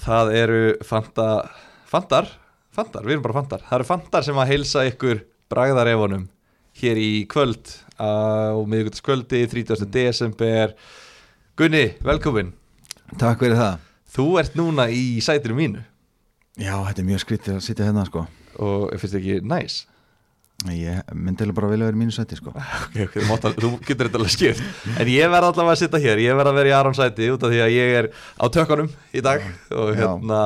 Það eru fanta, fantar, fantar, við erum bara fantar. Það eru fantar sem að heilsa ykkur bragðarefunum hér í kvöld á miðugutaskvöldi, 30. desember. Gunni, velkomin. Takk fyrir það. Þú ert núna í sætinu mínu. Já, þetta er mjög skrítið að sitja hérna sko. Og finnst þið ekki næs? Ég myndi alveg bara vilja vera í mínu sæti sko. Ok, ok, þú, mátt al- þú getur þetta alveg skipt. En ég verð allavega að sitta hér, ég verð að vera í Aron sæti út af því að ég er á tökkunum í dag og Já. hérna,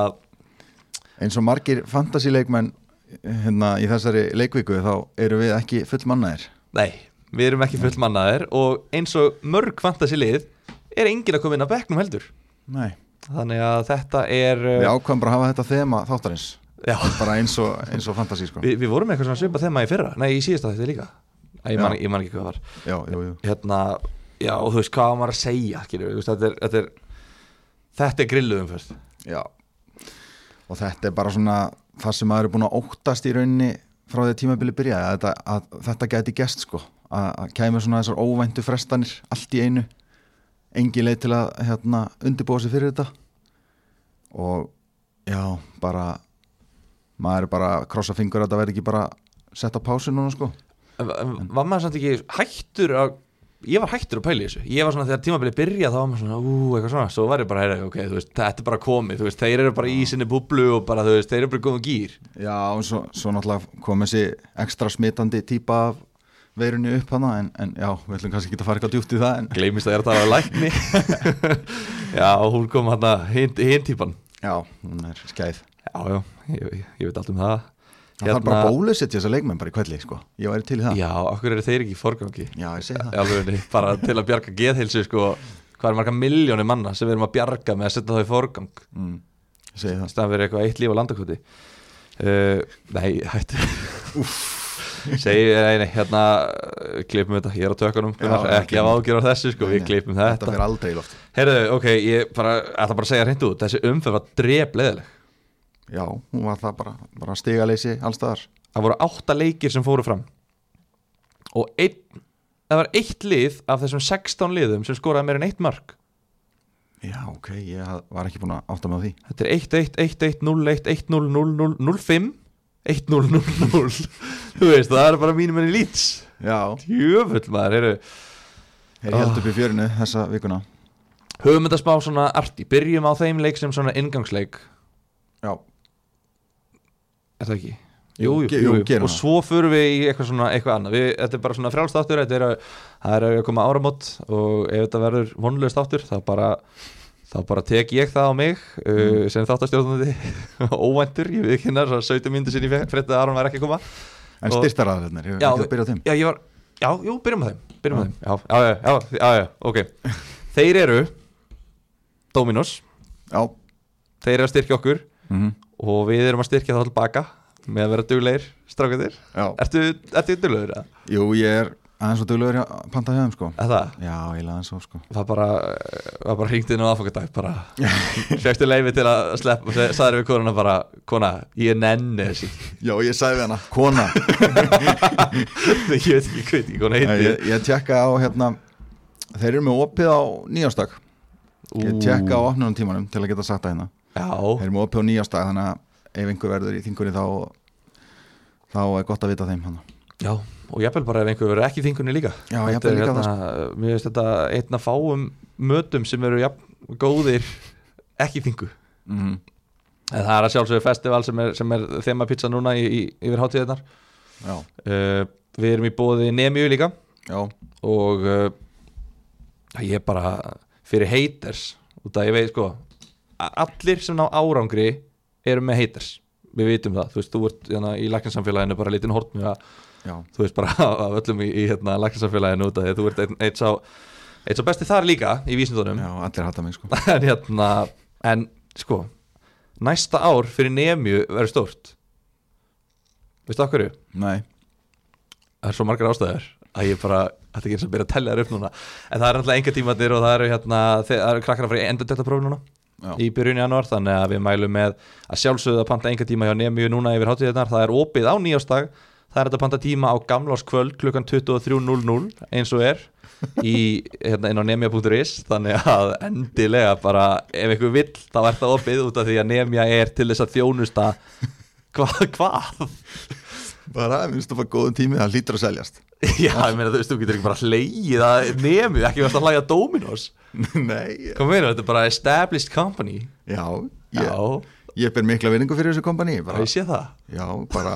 Eins og margir fantasíleikmenn hérna í þessari leikvíku þá eru við ekki full mannaðir nei, við erum ekki full mannaðir og eins og mörg fantasi lið er enginn að koma inn á bekknum heldur. Nei. Þannig að þetta er Við uh, ákvæmum bara að hafa þetta þema þáttarins Já, bara eins og, eins og fantasí sko. Við, við vorum eitthvað svona svipað þema í fyrra. Nei, í síðasta þetta líka. Ég, man, Já. ég man ekki hvað var. Já, jú Hérna, já, og þú veist, hvað á maður að segja skilur, við, þetta, er, þetta er Þetta er grilluðum fyrst Já. Og þetta er bara svona það sem maður er búin að óttast í rauninni frá því tímabili byrja að þetta, að þetta gæti gest sko. Að, kæmi svona þessar óvæntu frestanir allt í einu. Engi leið til að hérna, undirbúa sig fyrir þetta. Og já, bara maður er bara að krossa fingur að þetta verði ekki bara sett á pásu núna sko. Var maður samt ekki hættur að Ég var hættur að pæla í þessu. Ég var svona þegar tímabilið byrja þá var maður svona, ú, eitthvað svona. Svo var ég bara, heyra, ok, þú veist, þetta er bara komið veist, þeir eru bara í sinni búblu og bara, þú veist, þeir eru bara góðum gýr Já, og svo, svo náttúrulega kom þessi ekstra smitandi típa af veirunni upp hana en, en já, við ætlum kannski ekki að fara eitthvað djúpt í það en Gleimist að ég er að tala um lækni. Já, hún kom hann hinn hin típan. Já, hún er skæð. Já, já, ég, ég, veit allt um það. Það þarf bara að bólusetja þessa leikmenn bara í kvelli sko. Ég væri til í það. Já, okkur eru þeir ekki í forgangi? Já, ég segi það. Í alvegni, bara til að bjarga geðheilsu sko, hvað er marga miljónir manna sem við erum að bjarga með að setja það í forgang? Mm, Ég segi það. Staðan verið eitthvað eitt líf á landakoti. Uh, Nei, hættu. Segi, nei, nei, hérna uh, klippum þetta, ég er á tökunum Já, ekki af ágjör á þessu, sko, Nei, við nei, klippum Þetta. Þetta fyrir aldrei í loft. Heyrðu, ok, ég bara, ætla bara að segja hreint út. Þessi umferð var drepleðileg Já, hún var það bara, bara stigaleysi allstaðar Það voru átta leikir sem fóru fram. Og einn, það var eitt lið af þessum 16 liðum sem skoraði meir en eitt mark. Já, ok, ég var ekki búin að átta á því. Þetta er 1-1, 1-1, 0-1, 1-0, 0-0, 0-5 1-0, 0-0 Þú veist, það er bara mínum enn í lýts Já, Jöfull maður, heyrðu. Ég held upp í fjörinu þessa vikuna. Höfum þetta smá svona arti Byrjum á þeim leik sem svona ingangsleik Já, Er það ekki? Jú, ge- jú, gerum Og svo förum við í eitthvað svona eitthvað annað. Við, Þetta er bara svona frjálstáttur Þetta er að, er að koma áramót Og ef þetta verður vonlega státtur þá bara, þá bara tek ég það á mig uh, Mm. sem þáttastjórnandi. Óvæntur, ég við kynna 17 myndir sinni fréttið að Aron var ekki að koma. En styrtaraðarnir, ég hef ekki að byrja á þeim? Já, ég var, já, jú, byrjum á þeim Byrjum á þeim, já, já, já, já, já, já, ok. Þeir eru Dominos, Já, þeir eru að styrkja okkur. Mm Og við erum að styrkja þá tilbaka Með að vera duglegir, strákandir já. Ertu, ertu duglegur, eða? Jú, ég er aðeins og duglegur að panta hjá þeim sko. Það? Já, ég laði svo sko. Það bara, það bara hringdi inn á aðfokadag bara, fjöxtu leifi til að sleppa og sagði við konuna bara, kona, ég nenni þessi Já, ég sagði við hana, kona. Ég veit ekki hvað ekki kona heiti ég, ég tjekka á hérna Þeir eru með opið á nýjástak Ég tjekka á opnunum tímanum til að geta sagt það hérna Já, Þeir eru með opið á nýjástak þannig að ef einhver verður í þingunni þá þá er gott að vita þeim hann Já, og jafnvel bara ef einhver verður ekki í þingunni líka. Já, Þetta líka hérna, Mér finnst þetta einn að fáum mötum sem eru jafn góðir ekki í þingu. Mm. En það er að sjálfsögðu festival sem er, sem er þema pizza núna í, í, yfir hátíðarnar uh, Við erum í bóði Nemju líka. Já, og uh, ég er bara fyrir haters. Út að ég veit sko allir sem ná árangri eru með haters. Við vitum það, þú veist, þú ert hérna, í læknarsamfélaginu bara litin hort með að þú veist bara af öllum í, í hérna, læknarsamfélaginu út af því þú ert einn eitt sá eitt sá besti þar líka í vísindunum. Já, allir hata mig sko. En hérna, en sko næsta ár fyrir nemju verður stórt. Veistu okkur Nei, það er svo margar ástæður að ég bara, þetta ekki eins að byrja að tella þær upp núna. En það er náttúrulega enga tímatir og það eru hérna, það eru krakkar að fara í endur þetta próf núna já, í byrjun janúar, þannig að við mælum með að sjálfsögðu að panta enga tíma hjá Nemiu núna yfir hátíðirnar, það er opið á nýjástag það er þetta panta tíma á gamláskvöld klukkan 23.00 eins og er í, hérna, inn á nemja.is þannig að endilega bara ef ykkur vill þá er það opið út af því að nemja er til þess að þjónusta. Hvað, hvað? Bara, minnst það var góðum tími, það lítur að seljast. Já, ég meina þú veist, þú getur ekki bara hlegið að nemju, ekki verðast að hlæja Dominos. Nei, Hvað meina, þetta er bara established company. Já ég, Já, ég ber mikla vinningu fyrir þessu kompani bara bara, ég sé það. Já, bara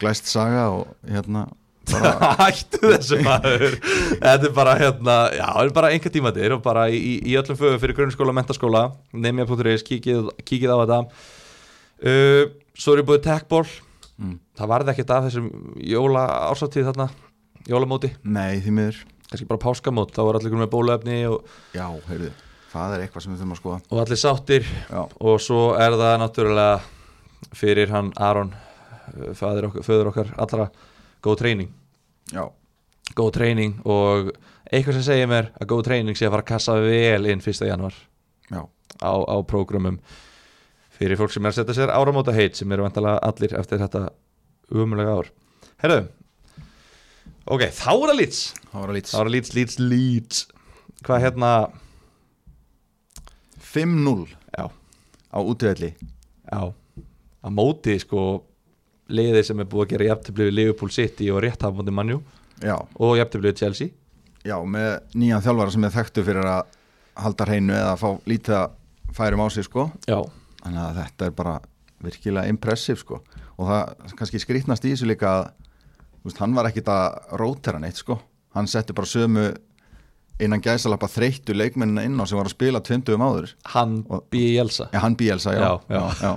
glæst saga og hérna bara, Hættu þessu maður. Þetta er bara hérna, já, þetta er bara einhver tíma og bara í, í- öllum fögum fyrir grunnskóla og mentaskóla, nemja.is kíkið, kíkið á þetta. Uh, Svo er ég búið Mm. Það varði ekkert af þessum jóla ársatíð þarna Jólamóti, nei, því miður. Kannski bara páskamót Þá var allir með bóluefni og, já, heyrðu, það er eitthvað sem við þurfum að skoða. Og allir sáttir. Já, Og svo er það náttúrulega fyrir hann Aron uh, Föður okkar, okkar allra Góð treyning. Já, góð treyning og eitthvað sem segir mér að góð treyning sé að fara að kassa vel inn 1. januar já, á, á prógrumum fyrir fólk sem er að setja sér áramóta heit sem eru vantalega allir eftir þetta umulega ár. Herru ok, þá er það Leeds. Það var að lít þá er það Leeds, Leeds, Leeds. Hvað hérna? 5-0 já, á útvelli já. Að móti sko liðið sem er búið að gera jafntöflið við Liverpool City og rétt hafmóti mannjú já, og jafntöflið við Chelsea. Já, með nýjan þjálfara sem er þekktu fyrir að halda hreinu eða að fá lítið að færum á sig sko. Já, þannig að þetta er bara virkilega impressiv sko og það kannski skrýtnast í þessu líka veist, hann var ekkit að rótera neitt sko. Hann setti bara sömu innan gæsalappa þreyttu leikmennina inn á sem var að spila tvimtugum áður. Hann Bielsa ja, hann Bielsa, já, Já, já.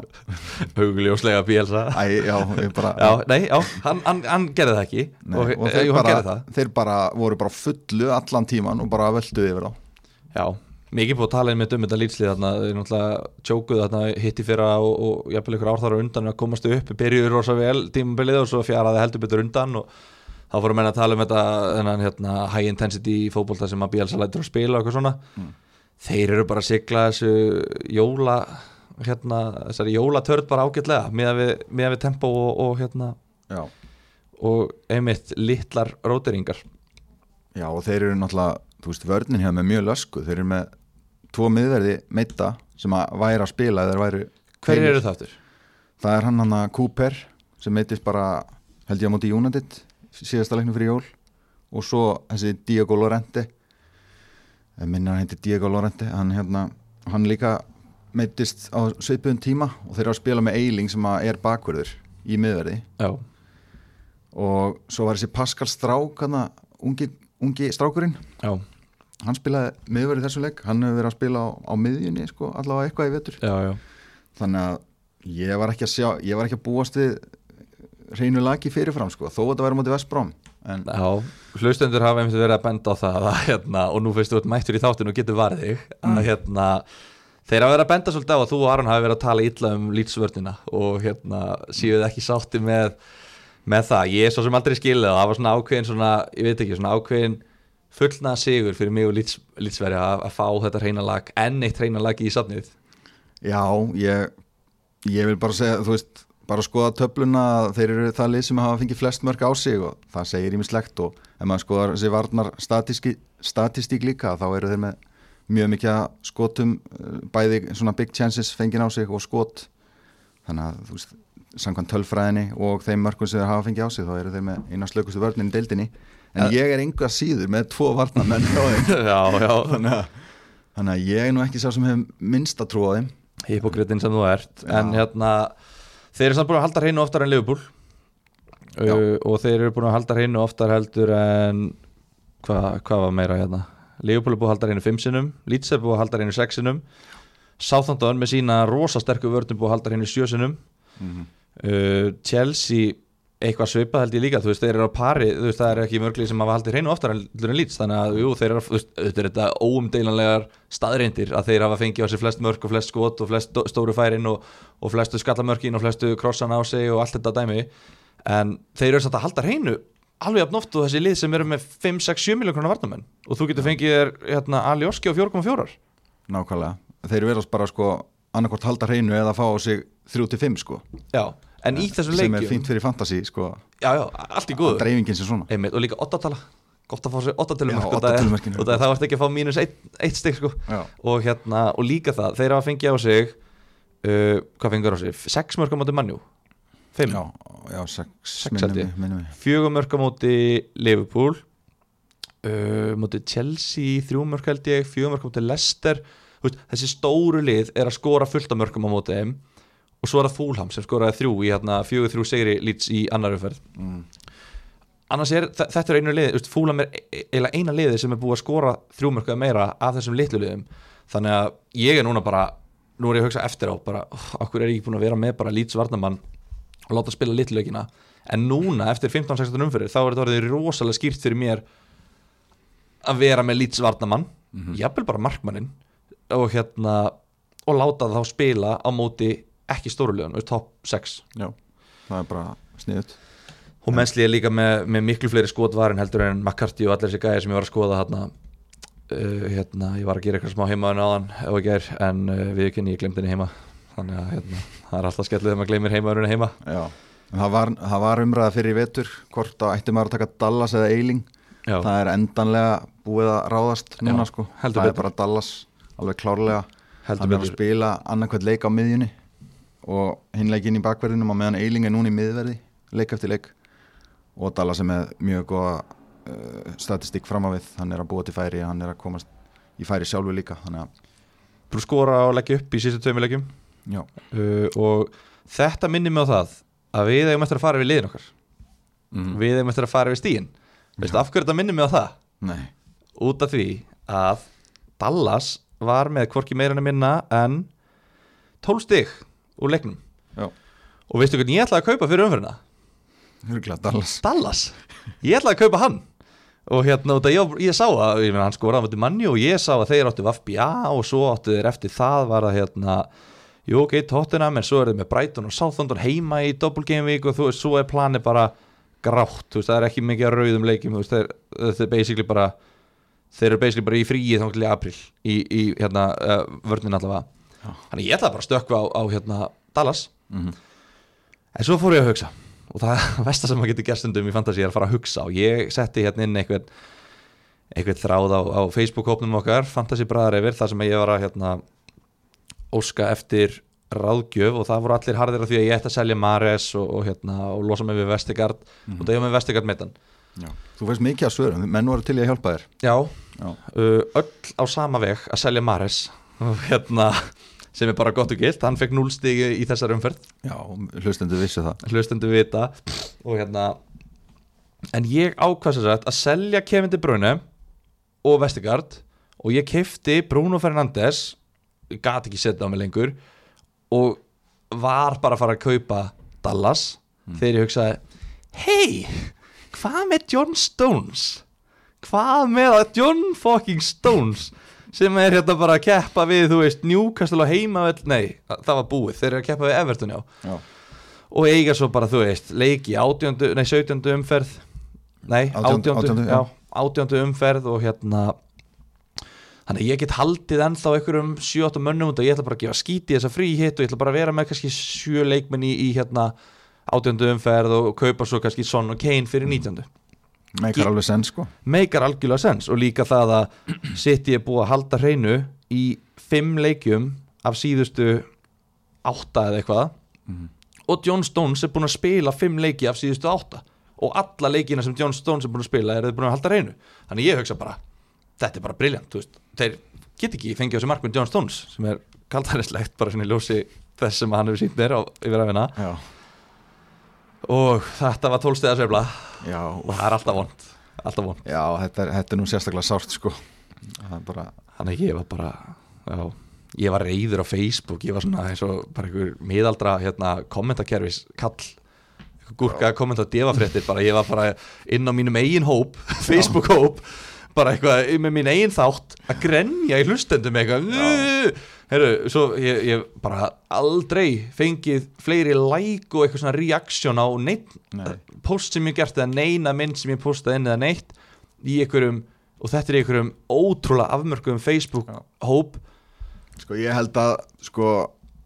hugljóslega Bielsa Æ, já, bara Já, nei, já, hann, hann, hann gerði það ekki. Nei, og, og þeir, bara, það. þeir bara voru bara fullu allan tíman og bara völduði yfir þá. Já, mikið búið að tala einmitt um þetta lýtslið þarna, þeir náttúrulega tjókuðu þarna hitti fyrra og, og jafnvel ykkur ár þar á undan að komast upp, byrjuður rosa vel tímabilið og svo fjaraði heldur betur undan og þá fórum menn að tala um þetta þennan hérna, high intensity fótbolta sem að Bielsa lætur að spila og eitthvað svona Mm. þeir eru bara að sigla þessu jóla hérna, þessari jólatörð bara ágætlega með við, miðað við tempo og, og hérna já. og einmitt litlar róteringar já, og þeir eru náttúrulega þú veist, vörnin hefur með mjög lösku þeir eru með tvo miðverði meita sem að væri að spila eða væri Hverjir eru það aftur? Það er hann hann að Cooper sem meitist bara held ég á móti United síðasta leiknum fyrir jól. Og svo þessi Diego Lorente minna hann heitir Diego Lorente hann, hérna, hann líka meitist á sveipuðum tíma og þeir eru að spila með Eiling sem að er bakverður í miðverði. Já, og svo var þessi Pascal Strák hann ungi, ungi strákurinn. Já, hann spilaði miðverði í þessum leik. Hann hefur verið að spila á, á miðjunni sko, allavega eitthvað í já þannig að ég var ekki að sjá ég var ekki að búast við hreinu laki fyrirfram sko, þó að þetta væri móti Vestbróm en Já, hlustendur hafa einmitt verið að benda á það að, hérna, og nú þú ert mættur í þáttinu og getur varðið þig að hérna, þeir hafa verið að benda svolítið á að þú og Aron hafi verið að tala illa um lýtsvörnina og hérna, séuð ekki sátti með, með það. Ég er svo sem aldrei skilið og það var svona ákveðin svona, ég veit ekki, svona ákveðin fullna sigur fyrir mig og lýtsveri að, að fá þetta hreina lag enn eitt hreina lag í safnið. Já, ég ég vil bara segja, þú veist bara skoða töfluna, þeir eru það lið sem hafa fengið flest mörg á sig og það segir ímislegt og ef maður skoðar þessi varnar statistík líka þá eru þeir með mjög mikið skotum eh, bæði svona big chances fengið á sig og skot. Þannig að þú veist samkvæmt tölfræðinni og þeim mörgum sem þeir hafa fengið á sig þá eru þeir með eina slökustu vörnin í deildinni en ég er enga síður með tvo varnamenn þannig að, þannig að ég er nú ekki sá sem hefur minnst að trúa þeim. Hipokritin sem þú ert. Já. en hérna þeir eru samt búin að halda hreinu oftar en Liverpool. Uh, og þeir eru búin að halda hreinu oftar heldur en hvað hva var meira hérna? Liverpool er búin að halda hreinu 5 sinum Leeds er búin að halda hreinu 6 sinum Southampton með sína rosa sterku vörnum búin að halda hreinu 7 sinum uh, Chelsea eitthvað svipað held ég líka, þú veist, þeir eru á pari þú veist, það er ekki mörglið sem hafa haldið hreinu oftar en lýts, þannig að, jú, þeir eru þetta er þetta óumdeilanlegar staðreindir að þeir hafa fengið á sig flest mörg og flest skot og flest stó- stóru færin og, og flestu skallamörkin og flestu krossan á sig og allt þetta dæmi. En þeir eru satt að halda hreinu alveg oft og þessi lið sem eru með 5, 6, 7 miljón krónar varnamenn og þú getur fengið þér hérna, Ali Oski á 4,4 nákvæmlega, þeir verðast bara sko annarkvort halda hreinu eða fá á sig 3-5 sko. Já, en í þessum sem er leikjum fínt fyrir fantasy sko, já, já, allt í góðu. Dreifingin sem svona. Einmitt, og líka oddatala gott að fá sér Já, oddatölumark oddatölumerkin eru og það vart ekki að fá mínus eitt, eitt stygg sko. og hérna, og líka það þeir hafa fengið á sig uh, hvað fengur á sig, sex mörg á móti mannjú fimm, já, já, sex, Sex held minnum ég. við, minnum við fjögur mörg á móti Liverpool. Uh, móti Chelsea þrjú mörg held ég, fjögur mörg á móti Leicester. Þessi stóru lið er að skora fullt af mörgum á móti þeim og svo er það Fúlham sem skoraði þrjú í hérna, fjögur þrjú segri lýts í annar umferð mm. annars er þe- þetta er einu veist, Fúlham er e- e- eiginlega eina liði sem er búið að skora þrjú mörg eða meira af þessum litlu liðum þannig að ég er núna bara nú er ég að hugsa eftir á, bara okkur er ég búin að vera með bara lýts varnamann og láta spila litlu leikina en núna eftir 15-16 umfyrir þá er þetta orðið rosalega skýrt fyrir mér að vera með lýts varnamann Mhm. jafnvel bara markmannin og hérna og láta þá spila á móti ekki stórulegun, top 6 já, það er bara sniðut og mennsli er líka með, með miklu fleiri skotvarin heldur en McCarthy og allir þessi gæði sem ég var að skoða hérna, uh, hérna ég var að gera eitthvað smá heimaðun áðan ef ekki er, en uh, við ekki ég glemdi henni heima. Þannig að hérna, það er alltaf skellið þegar maður glemir heimaðurinn heima. Já, en það var, það var umræða fyrir vetur hvort að ætti maður að taka Dallas eða Eiling. Já, það er endanlega búið að ráðast núna Já, sko, það betur. er bara Dallas alveg klárlega, heldur hann er að spila annarkvæmt leik á miðjunni og hinleikin í bakverðinum og meðan Eiling er núna í miðverði leik eftir leik. Og Dallas er með mjög góða uh, statistík fram á við, hann er að búa til færi hann er að komast í færi sjálfu líka þannig að, Búið skora og leggja upp í sístu tveimur leggjum uh, og þetta minnir mig á það að við eigum eftir að fara við liðin okkar. Mm. við eigum eftir að fara við stíin veistu af hverju þetta minnir mig á það? nei. Út af því að Dallas var með hvorki meira en minna en 12 stig úr leiknum Já. og veistu hvernig ég ætlaði að kaupa fyrir umferðina? Hurgla, Dallas Dallas, ég ætlaði að kaupa hann og hérna, af ég, ég sá að ég meina, hann skoraði móti manni og ég sá að þeir áttu Vafbja og svo áttu þeir eftir það var að hérna jú, ok, tóttina, menn svo er þeir með Brighton og Southampton heima í double game week og þú svo er planið bara grátt, þú veist, það er ekki mikið að rauðum leikjum, þú veist, þeir, þeir basically bara þeir eru basically bara í fríi þá til í april í, í hérna, uh, vörnin allavega Já. Þannig ég ætlaði bara að stökkva á, á hérna, Dallas. Mm En svo fór ég að hugsa og það versta sem maður getur gert stundum í fantasi er að fara að hugsa og ég setti hérna inn einhvern, einhvern þráð á, á Facebook-hópnum okkar Fantasy Bræðar yfir þar sem ég var að hérna, óska eftir ráðgjöf og það voru allir harðir af því að ég ætti að selja Mares og, og, hérna, og losa mig við Vestigard og það ég var með Vestigard metan Já. Þú veist mikið að svörum, menn voru til í að hjálpa þér. Já, Já, uh, öll á sama veg að selja Mares og hérna sem er bara gott og gilt, hann fekk núlstigi í þessar umferð. Já hlustendur vissu það. Hlustendur vita. Og hérna en ég ákvæmst þess að selja Kevin De Bruyne og Vestigard og ég kefti Bruno Fernandes gat ekki setja á mig lengur og var bara að fara að kaupa Dallas. Þegar ég hugsaði hei, hvað með John Stones? Hvað með að John fucking Stones sem er hérna bara að keppa við, þú veist, Newcastle og heimavell, nei, það var búið þeir eru að keppa við Everton, já Já, og eiga svo bara, þú veist, leiki átjöndu, nei, 17. umferð nei, átjöndu, átjöndu umferð og hérna þannig ég get haldið ennþá einhverjum 7-8 mönnum og ég ætla bara að gefa skíti þessa frí hitt og ég ætla bara að vera með kannski 7 leikmenn í, í hérna átjöndu umferð og kaupa svo kannski Son og Kane fyrir 19. meikar alveg senn sko. Meikar algjörlega sens og líka það að City er búið að halda hreinu í 5 leikjum af síðustu 8 eða eitthvað. Mhm. og John Stones er búin að spila 5 leiki af síðustu 8 og alla leikina sem John Stones er búin að spila er þau búin að halda hreinu. Þannig ég hugsa bara, þetta er bara briljant þeir get ekki fengið á sig markminn John Stones sem er kaldhærislegt bara svona í ljósi þess sem hann hefur sínt mér á yfir afina Já, og þetta var tólstega sveifla og það er alltaf vond alltaf vond já þetta, er, þetta er nú sérstaklega sárt sko. Bara Þannig að ég var bara já, ég var reyður á Facebook. Ég var svona eins og bara einhver miðaldra hérna, kommentakerfis kall. Einhver gúrka að kommenta á devafréttir bara ég var bara inn á mínum eigin hóp Facebook hóp bara eitthvað með mín eigin þátt að grenja í hlustendum eitthvað Heru, svo ég, ég bara aldrei fengið fleiri like og eitthvað svona reaksjón á neitt Nei. post sem ég gert eða neina mynd sem ég postaði inn eða neitt í einhverjum og þetta er í einhverjum ótrúlega afmörkuðum Facebook Já. hóp Sko ég held að sko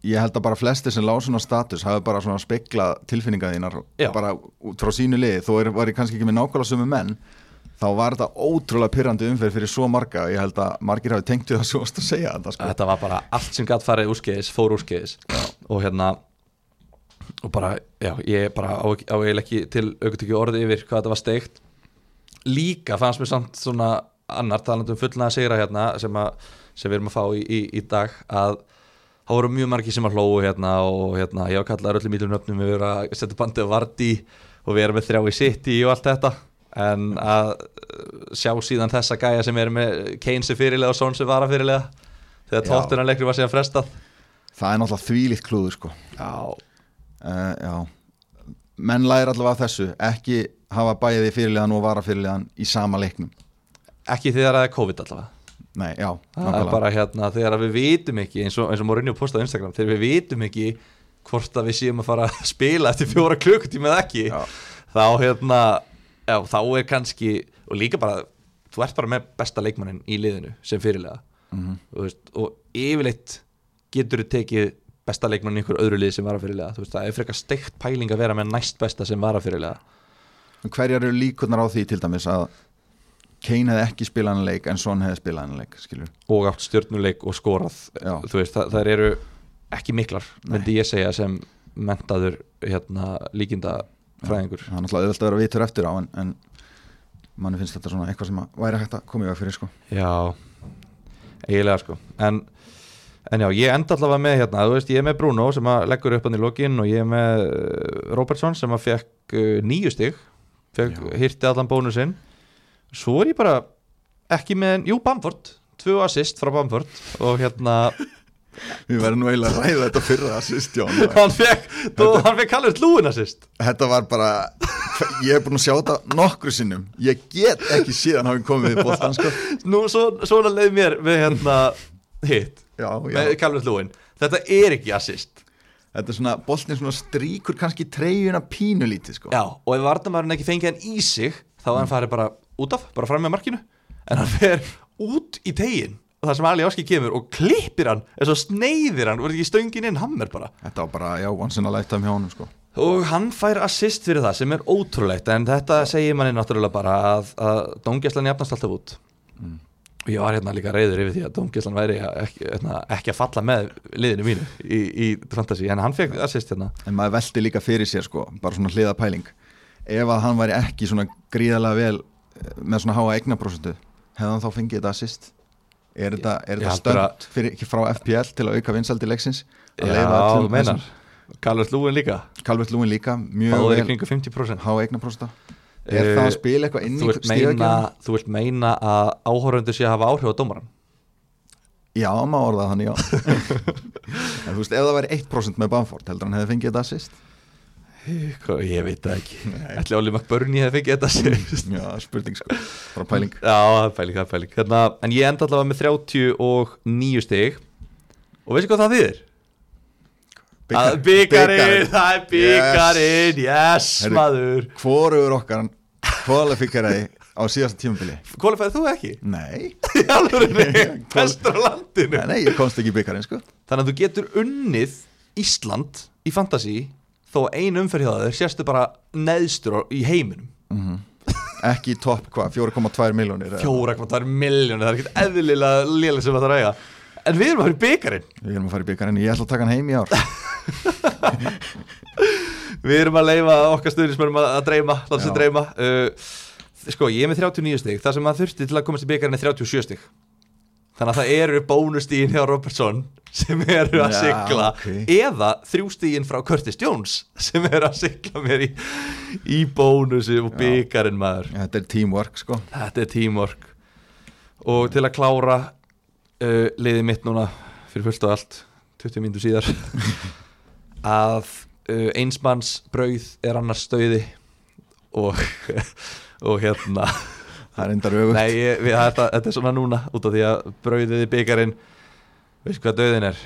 ég held að bara flestir sem lág svona status hafi bara svona spekla tilfinninga þínar Já. bara út frá sínu liði þó er, var ég kannski ekki með nákvæmlega sömu menn þá var þetta ótrúlega pyrrandi umferð fyrir svo marga. Ég held að margir hafi tengt við það svo að segja þetta sko. þetta var bara allt sem gætt farið úrskeiðis fór úrskeiðis. Og hérna og bara, já, ég bara á, á eiginlega ekki til aukutekki orði yfir hvað þetta var steikt. Líka fannst mér samt svona annar talandi um fullnaða sigra hérna sem, að, sem við erum að fá í, í, í dag að það voru mjög margi sem að hlóu hérna og hérna, ég var kallaður öllum ílum nöfnum við erum að setja bandið á Vardí og við erum með þrjá í City og allt þetta en að uh, sjá síðan þessa gæja sem er með sem fyrirlega og Son sem vara fyrirlega þegar tóttunarleikri var síðan frestað. Það er náttúrulega þvílíkt klúður sko. Já, uh, já. Menn læri allavega þessu ekki hafa bæði fyrirliðan og vara fyrirliðan í sama leiknum. Ekki þegar það er COVID allavega. Nei, já, það er bara hérna þegar við vitum ekki eins og, eins og Mourinho postaði á Instagram þegar við vitum ekki hvort að við séum að fara að spila eftir fjóra klukkutíma eða ekki Já. þá hérna já, þá er kannski og líka bara, þú ert bara með besta leikmannin í liðinu sem fyrirlega Mhm. og, veist, og yfirleitt getur þú tekið besta leikmannin í einhver öðru lið sem vara fyrirlega þú veist, það er frekar steikt pæling að vera með næst besta sem vara fyrirlega En hverjar eru líkurnar á því til dæmis að Kane hefði ekki spilað hann leik en Son hefði spilað hann leik skilur og átt stjörnuleik og skorað. Veist, það, það eru ekki miklar myndi ég segja sem mentaður hérna, líkinda fræðingur. Það er náttúrulega auðvitað að vera vitur eftir á en, en manni finnst þetta svona eitthvað sem væri hægt að koma í veg fyrir sko. Já, eiginlega sko. En, en já, ég enda allavega með hérna, þú veist, ég er með Bruno sem að leggur upp hann í lokin og ég er með uh, Robertson sem að fekk uh, nýju stig fekk, hirti allan bónusinn. Svo er ég bara ekki með, jú, Bamford tvö assist frá Bamford og hérna Við verðum nú eiginlega að ræða þetta fyrir það sýst Jón. Hann fekk, fekk kallast lúin assist. Þetta var bara ég er búin að sjá þetta nokkru sinnum. Ég get ekki síðan hafi komið í bóttan sko. Nú, svo, svona leið mér með hérna hitt, Já, já, með Calvert Lúin Þetta er ekki assist. Þetta er svona boltin svona stríkur kannski treyjuna pínulítið sko. Já, og ef Vardamærin ekki fengið hann í sig þá er hann farið bara út af, bara fram með markinu. En hann fer út í tegin og það sem Ali Áski kemur og klippir hann eða svo sneiðir hann, voru ekki stöngin inn hammer bara? Þetta var bara, já, once in a lifetime hjá honum sko. Og hann fær assist fyrir það sem er ótrúlegt en þetta segir manni náttúrulega bara að, að Dómgæslan jafnast alltaf út. Og ég var hérna líka reyður yfir því að Dómgæslan væri ekki, hérna, ekki að falla með liðinu mínu í, í fantasy en hann fekk assist hérna. En maður velti líka fyrir sér sko, bara svona hliða pæling Ef að hann væri ekki svona gríðalega vel eh, með svona háa eignaprósentu hefði hann þá fengið þetta assist Er þetta, er þetta stönd fyrir, frá FPL til að auka vinsaldi leiksins? Að Já, leyfa þú meinar. Calvert Lúin líka? Calvert Lúin líka, mjög vel. kringu 50% háa eignaprósenta Er Eh, það að spila eitthvað inn í stíðagjörn? þú vilt meina að áhórundur sé að hafa áhrif á dómaran Já, maður orðað þannig, já. En þú veist, ef það væri 1% með Bamford heldur hann hefði fengið þetta assist? Hvað, Ég veit það ekki. Ætli Óli McBurney hefði fengið þetta assist Já, spurning sko, bara pæling. Já, pæling, pæling. Hérna, En ég enda allavega með 39 stig. Og veistu hvað það þýðir? Að Byggarinn, það er byggarinn Yes, Heyrðu, maður. Hvorugur okkar kvalifikaði á síðasta tímabili? Kvalifæði þú ekki? Nei, bestur á landinu. Nei, nei, ég komst ekki byggarinn sko. Þannig að þú getur unnið Ísland í fantasy Þó ein umferð hjá þeir sérstu bara neðstur í heiminum? Ekki í topp, hvað, 4,2 miljónir eða- Fjóra hvað það er miljónir Það er ekkert eðlilega lélega sem það er að eiga. En við erum að fara í byggarinn Við erum að fara í byggarinn, ég ætla að taka hann heim í ár. Við erum að leifa okkar stuðnismörum að, að dreyma Já. dreyma. Uh, Sko, ég er með 39 stig Það sem að þurfti til að komast í byggarinn er 37 stig Þannig að það eru bónustíðin hjá Robertson sem eru að sigla ok. eða þrjústíðin frá Curtis Jones sem eru að sigla mér í, í bónusi og Já. byggarinn maður Þetta er teamwork sko Þetta er teamwork og til að klára uh, liðið mitt núna fyrir fullt og allt 20 mínútur síðar að uh, einsmanns brauð er annars stöði og, og hérna Það er endar öfugt nei, ég, við, þetta, þetta er svona núna út af því að brauðið í byggarinn veistu hvað döðin er?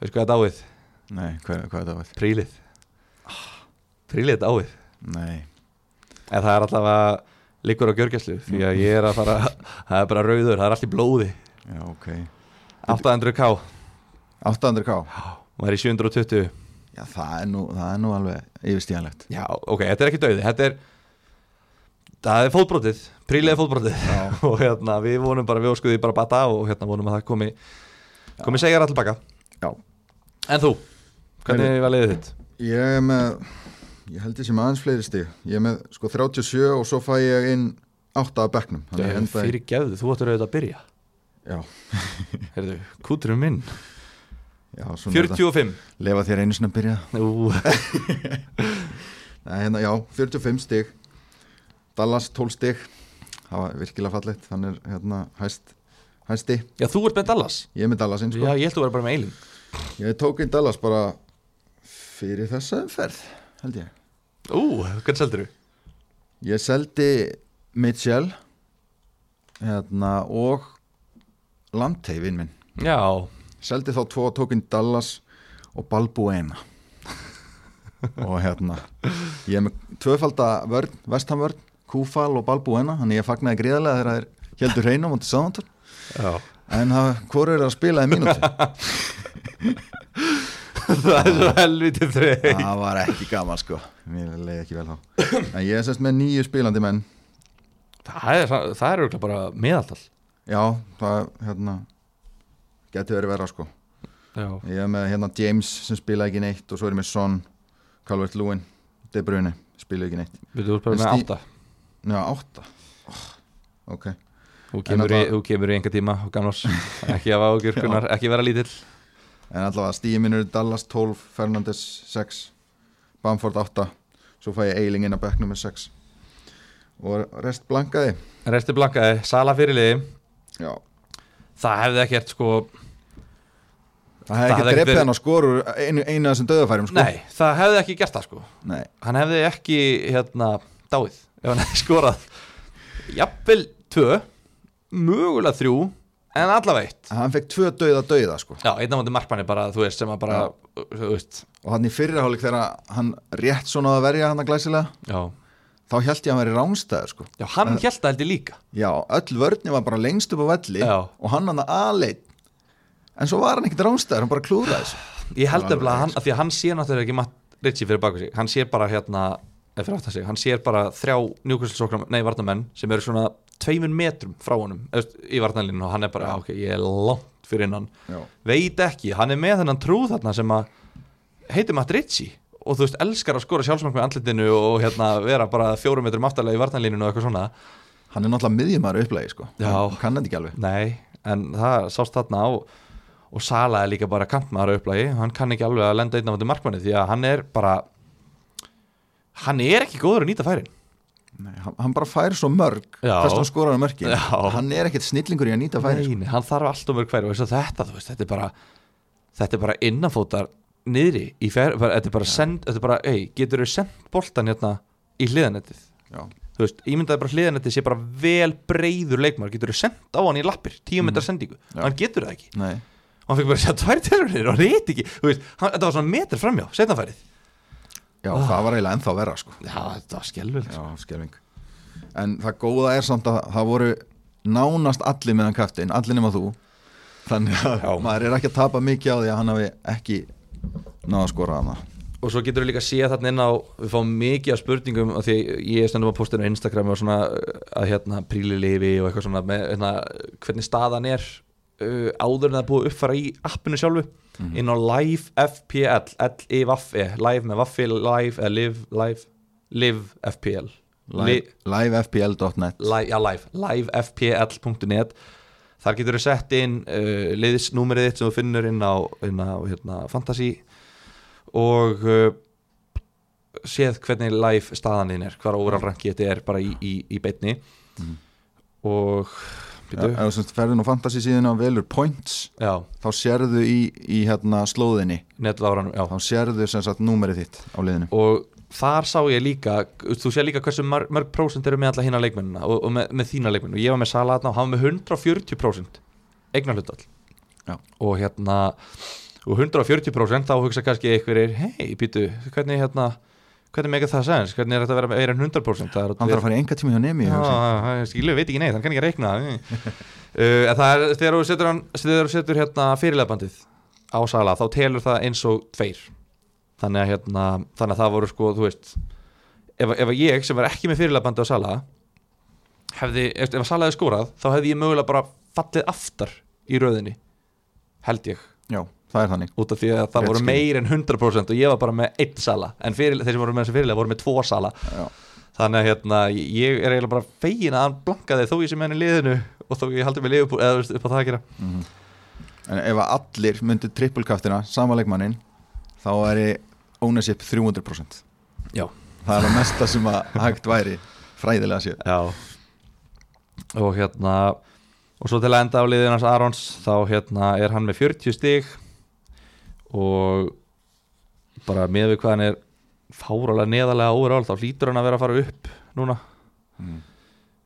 Veistu hvað dáið, Nei, hvað, hvað er það? prílið prílið er dáið. Nei, en það er allavega liggur á gjörgæslu því að ég er að fara það er bara rauður, það er allt í blóði. Já, ok. 800k 800k og er í 720 Já, það er nú, það er nú alveg yfirstíðanlegt Já, ok, þetta er ekki dauði Þetta er Það er fótbrotið, prílega fótbrotið. Og hérna, við vonum bara, við óskuðum því bara bata og hérna vonum að það komi komi segjar allir baka. Já, En þú, hvernig var liðið þitt? ég er með ég held ég sem aðeins fleiri stig. Ég er með sko 37 og svo fæ ég inn 8 af endaði- Fyrir gefðu, þú ættir auðvitað að byrja. Já, Heyrðu, kúturum minn. Já, svona er þetta. 45 Lefa þér einu sinni að byrja. Nei, hérna, já, 45 stig Dallas 12 stig. Það var virkilega fallegt. Þannig er hérna hæst hæsti, Já, þú ert með Dallas? Ég er með Dallas eins Já, sko. ég held þú verið bara með Eilin ég tók inn Dallas bara fyrir þessa umferð held ég. Ú, hvernig seldur þú? ég seldi Mitchell hérna og Landtey vinn minn. Já, seldi þá tvo og tók inn Dallas og Balbuena. Og hérna ég er með tvöfalda vörn, vestamvörn Kúfal og Balbuena þannig ég fagnaði gríðarlega þegar þeir heldur hreinu á móti Sáðantón já. En það, hvor er að spila í mínúti Það er svo helvítið þrey það var ekki gaman sko. Mér leiði ekki vel þá. En ég er sérst með nýju spilandi menn. Það er, það er auðvitað bara meðaltal já, það hérna getur verið verra sko. Já, ég er með hérna James sem spila ekki neitt og svo er ég með Son, Calvert Lewin De Bruyne, spila ekki neitt. Við ert bara með átta já, átta. Oh, ok, Þú kemur, í, þú kemur í enga tíma og gamlars Ekki af ágjörkunar, ekki vera lítill. En allavega eru Dallas 12, Fernandes 6 Bamford 8 svo fæ ég Eiling inn á bekknum með 6 og rest blankaði. Resti blankaði, Sala fyrirliði já, Það hefði ekkert sko það hefði ekki dreppið hann á skorur einu, einu af þessum döðafærum sko. Nei, það hefði ekki gert það sko. Nei. Hann hefði ekki hérna dáið Ef hann hefði skorað Jafnvel tvö Mögulega þrjú En allavega eitt. Hann fekk tvö döða döða sko. Já, einn af móti markmanni bara, þú veist, sem að bara Þú veist, og hann í fyrirhálik þegar hann rétt svona að verja hann að glæsilega já. þá held ég að hann veri rángstæður sko. Já, hann held það held ég líka. Já, öll vörni var bara lengst upp á velli Já. og hann hann að aðleit en svo var hann ekkert rángstæður, hann bara klúðraði þessu. Ég held eftir að alveg hann, að því að hann sér náttúrulega ekki Ritchie fyrir baka sig. Hann sér bara hérna, eða fyrir aftan sig. Hann sér bara þrjá njúkvæmstilsóknar, nei, varnamenn Sem eru svona tveimur metrum frá honum Í varnalínu og hann er bara, já, ok, ég er langt fyrir innan. Já, Veit ekki, hann er með þennan trú þarna sem að heitir Matt Ritchie Og þú veist, elskar að skora sjálfsmark með andlitinu Og hérna vera bara fjórum metrum aftarlega í varnalínunu og eitthvað svona. Hann er náttúrulega miðjumæður upplegi sko. Já. hann kann þetta ekki alveg. Nei, en það sást þarna á og Sala er líka bara kantmaður á upplagi. Hann kann ekki alveg að lenda einn á markmanni því að hann er bara hann er ekki góður að nýta færin. Nei, hann, hann bara fær svo mörg þess að hann á mörki Já. hann er ekkert snillingur í að nýta færi sko. Nei, hann þarf alltaf mörg færi og þetta, veist, þetta er bara þetta er bara innanfótar niðri í færi, bara, þetta er bara send, þetta er bara, ei, getur þau sendt boltan hérna í hliðanettið þú veist, ímyndaði bara hliðanettið sé bara vel breiður leikmar, getur þau sendt á hann í lappir tíu metrar sendingu, Já. hann getur það ekki. Nei. og hann fikk bara að sjá tvær tilhörnir og hann reyti ekki. Veist, hann, þetta var svona metr framjá, setnafærið Já, Ah. það var eiginlega ennþá verra sko. Já, þetta var skelvild Já, skelving En það góða er samt að það voru nánast allir meðan kaftin, allir nema þú. Þannig að Já. maður er ekki að tapa mikið á því að hann hafi ekki náða að skora hana og svo getur við líka að sé þarna inn á við fáum mikið af spurningum af því að ég stundum að posta inn á Instagram og svona að hérna prílilifi og eitthvað svona með hérna, hvernig staðan er uh, áður en það er búið uppfara í appinu sjálfu inn á live FPL L-I-V-E, live með vaffi live, eða live, live live FPL Live, livefpl.net live, já, live, livefpl.net þar getur þú sett inn uh, liðsnúmerið þitt sem þú finnur inn á, inn á hérna, fantasy og uh, séð hvernig live staðan þín er hvar overall ranki þetta er bara í, í, í beitni Mhm. og Ef þú ferðin á fantasy síðan og velur points já, þá sérðu í, í hérna slóðinni. Netláranum já. þá sérðu sem sagt númerið þitt á liðinu. Og þar sá ég líka þú sé líka hversu mörg, mörg prósent eru með alla hína leikmennina og, og með, með þína leikmenn. Og ég var með Salatna og hann var með 140 prósent eignarhlutall Já. og hérna og 140 prósent þá hugsa kannski einhverjir hei, býtu, hvernig hérna hvernig meginn það segja, hvernig er þetta að vera með meira en 100 prósent? Það er Hann þarf að fara í enga tíma hjá nemi skilu, veit ekki neitt, hann kann ekki reikna. Uh, það er þegar þú setur, þegar setur hérna fyrirlegbandið á Sala þá telur það eins og tveir. Þannig að, hérna, þannig að það voru sko, þú veist ef, ef að ég sem var ekki með fyrirlega bandi á Sala hefði, ef, að Sala hefði skórað þá hefði ég mögulega bara fallið aftar í röðinni held ég. Já, það er þannig. Út af því að það Rétt voru skilið. meir en 100% og ég var bara með einn Sala. En fyrir, þeir sem voru með þessi fyrirlega voru með tvo Sala. Já, þannig að hérna, ég er eiginlega bara fegin að hann blankaði þó ég sem henni liðinu og þó ég haldi með liðupúl eða veist, upp á það að gera. En ef allir myndu trippulkaftina sama leikmannin þá er ownership 300% Já, það er að mesta sem að hægt væri fræðilega séð. Já. Og hérna og svo til að enda á liðin hans Arons þá hérna er hann með 40 stig og bara með við hvað hann er fáralega neðalega overall þá hlýtur hann að vera að fara upp núna. Mm.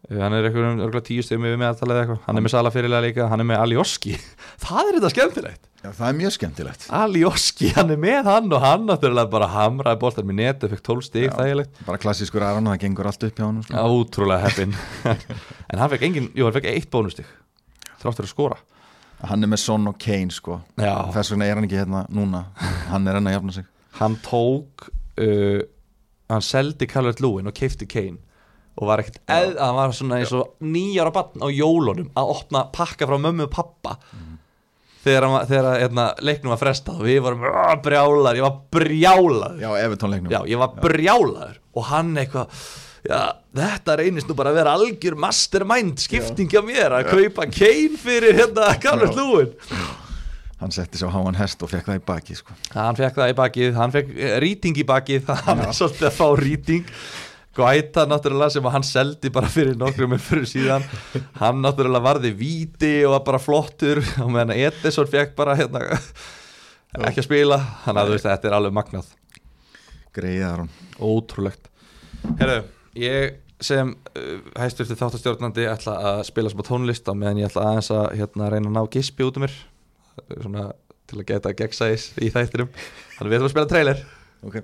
Eh, hann er eitthvað um tíu stigum yfir meðaltalið eða eitthvað, hann er með Sala fyrirlega líka hann er með Alioski, það er þetta skemmtilegt. Já, það er mjög skemmtilegt. Alioski, hann er með hann og hann náttúrulega bara hamraði boltar með netu, fekk 12 stig, Já. þægilegt. bara klassískur Aron og það gengur allt upp hjá hann sko. Ótrúlega heppin En hann fekk engin, jú, hann fekk eitt bónustig Þráttur að skora hann er með Son og Kane sko. Já, þess vegna er hann ekki hérna núna. Hann er hann að jafna sig. Hann tók uh, Hann seldi Calvert Lúin og keifti Kane Og var ekkert eð, hann var svona eins og nýjára barn á jólunum Að opna pakka frá mömmu og pappa. Þegar, hann, var- þegar hérna, leiknum var frestað Og við vorum "Ah, brjálaður, ég var brjálaður. Já, Everton leiknum. Já, ég var brjálaður. Og hann eitthvað Já, þetta reynist nú bara að vera algjör mastermind skipting á mér að kaupa Kane fyrir hérna Já. Lúin hann setti á háan hest og fekk það í baki sko. hann fekk það í bakið, hann fekk eh, rýting í bakið, hann er svolítið að fá rýting. Guaita náttúrulega sem hann seldi bara fyrir nokkrum fyrir síðan. Hann náttúrulega varði víti og var bara flottur. Og meðan Edison fekk bara hérna ekki að spila, þannig að þetta er alveg magnað, greið Aron. Ótrúlegt. Herru, ég sem uh, hæsturti þáttastjórnandi ætla að spila smá tónlist á meðan ég ætla aðeins að hérna, reyna að ná gispi út um mér. Svona til að geta gegnsæðis í þættinum. Þannig við ætlum að spila trailer. Ok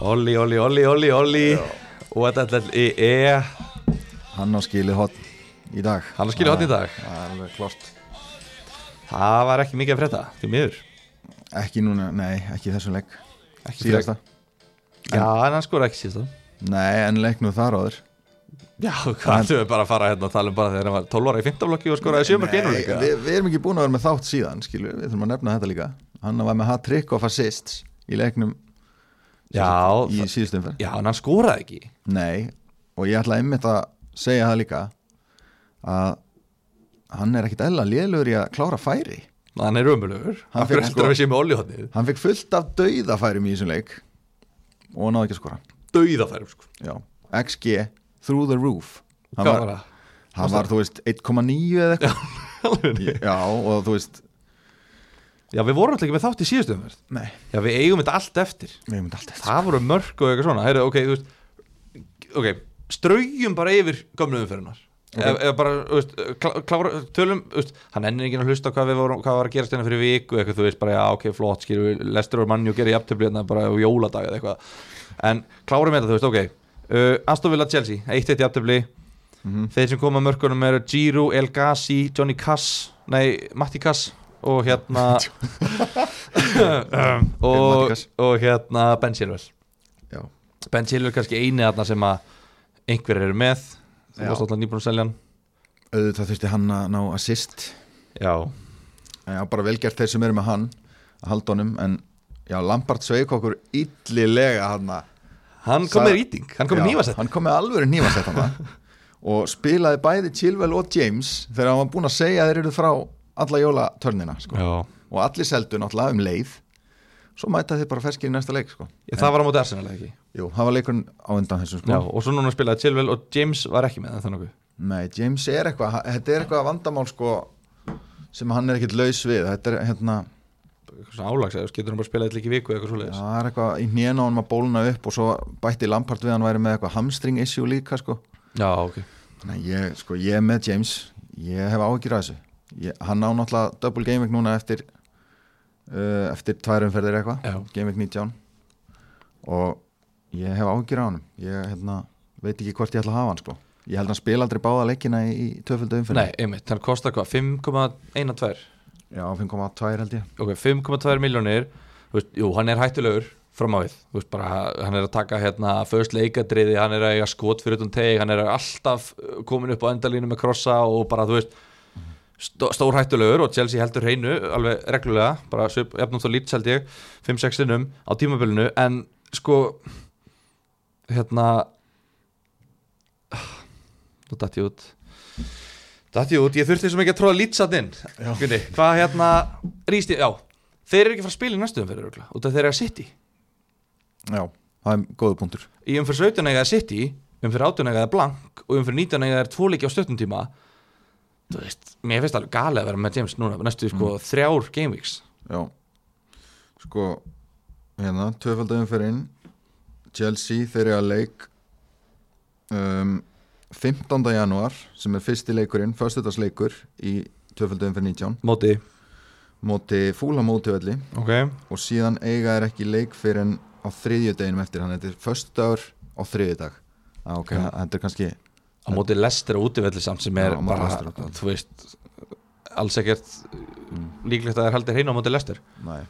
olli, olli Olli, Olli, Olli, og þetta er e. Hann á skili hotn í dag. Hann á skilið horn í dag. það var ekki mikið að frétta því miður. Ekki núna, nei, ekki í þessum leik. Ekki síðasta. já, en hann skor ekki síðast nei, en leiknum þar áður. Já, hvað við bara að fara hérna og tala um bara þegar hann var 12 ára í 15 blokki og skoraði sjömur genur Nei, líka? við, við erum ekki búin að vera með þátt síðan skilur, við. Þurfum að nefna þetta líka. Hann var með hat-trick of assists í leiknum já, í síðustum fyrr já, en hann skoraði ekki. Nei, og ég ætla einmitt að segja það líka að hann er ekkit eðla lélugur í að klára færi. Hann er ömulugur Hann hann fyrir sko- Olli hodnið hann fekk fullt af dauðafærum í þessum leik og náði ekki að skora. Dauðafærum sko. Já. XG through the roof. Hann hvað var, það? hann var þú veist 1,9 eða eitthvað. Já og þú veist já, við vorum alltaf ekki með þátt í síðustu umverð nei, já, við eigum þetta allt eftir. Við hefum þetta alltaf það voru mörg og eitthvað svona. Heyrðu, ok, þú veist ok, straugjum bara yfir gömlu umferðinar Ok. okay. eða bara, þú veist, klá, klára tölum, þú veist, hann ennir ekki að hlusta hvað við vorum, hvað var að gerast hérna fyrir viku eitthvað, þú veist, bara, já, ok, flott, við lestur og manni og gera jafntöfli hérna bara á jóladag eða eitthvað, en klárum þetta, þú veist, ok. Uh, Aston Villa Chelsea, 1-1 jafntöfli Mhm. þeir sem koma að mörkunum eru Giroud, El Ghazi, Johnny Cass nei, Matti Cass og hérna um, og, og hérna Ben Chilwell. Já, Ben Chilwell kannski eini þarna sem að einhverjir eru með. Þú varst alltaf nýbúin að selja hann. Auðvitað þurfti hann að ná assist. Já, já, bara velgert þeir sem eru með hann að halda honum, en já, Lampard sveik okkur illilega hann hann kom með rýting hann kom með nýfasett hann kom með alvöru nýfasett hann og spilaði bæði Chilwell og James þegar hann var búinn að segja þeir eru frá alla jólatörnina sko. og allir seldu náttúrulega um leið. Svo mæta þið bara ferskir í næsta leik sko. Ég, það var á móti Arsenal ekki? Jú, það var leikurinn á undan þessum sko. já, og svo núna spilaði Chilwell og James var ekki með það nokkuð. Nei, James er eitthvað þetta er eitthvað vandamál sko, sem hann er ekkit laus við. Þetta er hérna eitthvað svona álags eða getur hann bara spilað eitthvað ekki í viku eitthvað svoleiðis? Það er eitthvað í hnén á hann að bólna upp og svo bætti Lampard við hann væri með eitthvað hamstring issue líka sko. Já, ok. Nei, ég, sko, ég er með James. Ég hef áhyggjur af þessu ég, hann á náttúrulega double game week núna eftir uh, eftir tværumferðir eitthvað. Já. game week 19 og ég hef áhyggjur af hann ég hérna, veit ekki hvort ég ætla að hafa hann sko. ég held að hann spila aldrei báða leikina í, í töföldu umferð Nei, einmitt, hann kostar hvað, 5,12 já, 5,2 held ég. Ok, 5,2 miljónir Jú, hann er hættulegur fram á við. Veist, bara, hann er að taka hérna först leikadriði, hann er að skot fyrir utan teg hann er alltaf uh, komin upp á endalínu með krossa og bara, þú veist stór hættulegur og Chelsea heldur hreinu alveg reglulega, bara jafnum þá lít held ég, 5-6 sinnum á tímabilinu en sko hérna nú datt ég út. Datt ég út, ég þurfti svo mikið að tróða lítsatt inn Guði, hvað hérna rýst ég, já, þeir eru ekki að spila í næstu umferð örugglega, út af þeir eru að City. Já, það er góðu punktur. Í umferð 17 eiga er City umferð 18 eiga er Blank og umferð 19 eiga er tvoleiki á stöttum tíma þú veist, mér finnst alveg gali að vera með James núna, næstu sko þrjár gameweeks já, sko hérna, töföldu umferðin. Chelsea, þeir eru að leik um, 15. janúar sem er fyrsti leikurinn, föstudagsleikur í töföldu umferð 19 móti, móti fúla mótivelli ok. Og síðan eiga er ekki leik fyrir en á þriðju deginum eftir hann. Þetta er föstudagur á þriðju dag ah, ok, Já. þetta er kannski á móti Lester og útivelli samt sem er Já, á bara, útivelli. þú veist alls ekkert líklegt að þeir haldir hreinu á móti Lester Nei.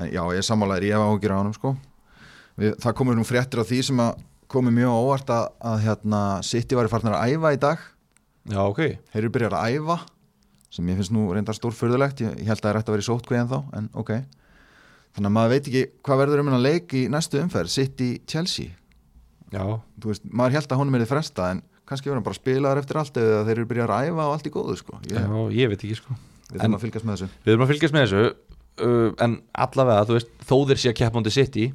En já, ég er sammálaður, ég hef áhugir á hann sko. Það komur nú fréttir á því sem að komi mjög á óvart að, að hérna, City var í farnar að æfa í dag. Já, ok, þeir eru byrjar að æfa sem ég finnst nú reyndar stórfurðulegt. Ég, ég held að það er rétt að vera í sótkveð en þá en ok, þannig að maður veit ekki hvað verður um hennar leik í næstu umferð City-Chelsea, já. Veist maður held að honum er þið fresta en kannski verður hann bara spilaðar eftir allt eða þeir eru byrjar að æfa og allt í góðu sko. ég, Já, ég veit ekki sko. Við þurfum að fylgjast með þessu. Við erum að fylgjast með þessu uh, En allavega, þú veist, þó þeir sé að keppa mútið City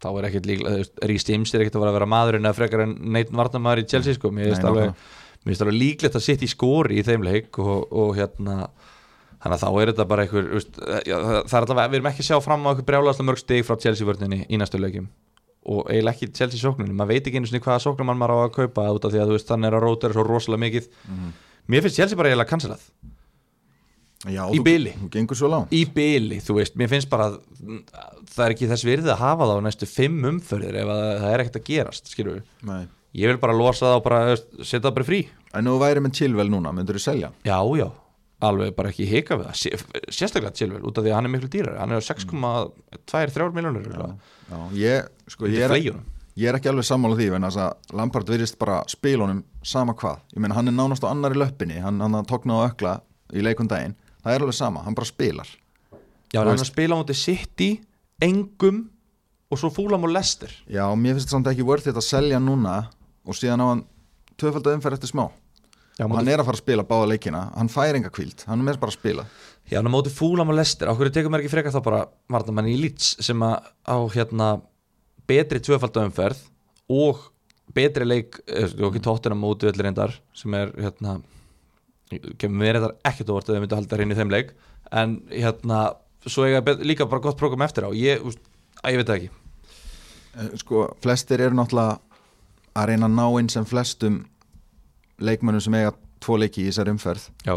Þá er ekkert veist, Rhys James er ekkert að vera að vera maðurinn eða frekar en Neitt Varnamaður í Chelsea sko. Mér finnst alveg, alveg líklegt að City skori í þeim leik og, og hérna Þannig að þá er þetta bara einhver, það er allavega, við erum ekki að sjá fram á einhver brjálaðslega mörg stig frá Chelsea vörninni í næstu leikjum og eiginlega ekki Chelsea sókninni, maður veit ekki einu sinni hvaða sóknum maður á að kaupa út af því að þú veist, þannig er að rótur svo rosalega mikið. Mér finnst Chelsea bara eiginlega cancelað já, Í langt. Í byli, þú veist, mér finnst bara að það er ekki þess virði að hafa það á næstu fimm umförðir ef að það er ekkert að gerast ég vil bara losa það og bara setja það bara frí, en nú væri með Chilwell núna, myndur þú selja já, já. Alveg bara ekki hika við það, Sé- sérstaklega Chilwell út af því að hann er miklu dýrar, hann er á 6,2-3 miljonur Já, ég, sko, ég, er, ég er ekki alveg sammála því en þess að Lampard virðist bara spilunum sama hvað, ég meina hann er nánast á annari löppinni, hann, hann tókna á ökla í leikum daginn, það er alveg sama, hann bara spilar. Já, hann er að spila á móti City, Engum og svo Fúlam og Lester Já, mér finnst þetta samt ekki worth it að selja hann núna og síðan á hann tvöfald að umferð eftir smá. Já, hann er að fara að spila báða leikina, hann fær enga kvíld hann er með bara að spila. Já, hann er á móti Fúlam og Lester á hverju tekur mér ekki frekar þá bara varnamann í Leeds sem að á hérna betri tvöfaldumferð og betri leik, eh, og ekki tóttina móti öllu reyndar sem er hérna kemur mér reyndar ekkert óvart að þau myndu halda hreinu í þeim leik. En hérna, svo eiga bet- líka bara gott prógram eftir á, ég, úst, að, ég veit það ekki. Eh, Sko, flestir eru náttúrulega að reyna að ná inn sem flestum leikmönnum sem eiga tvo leiki í þessari umferð. Já,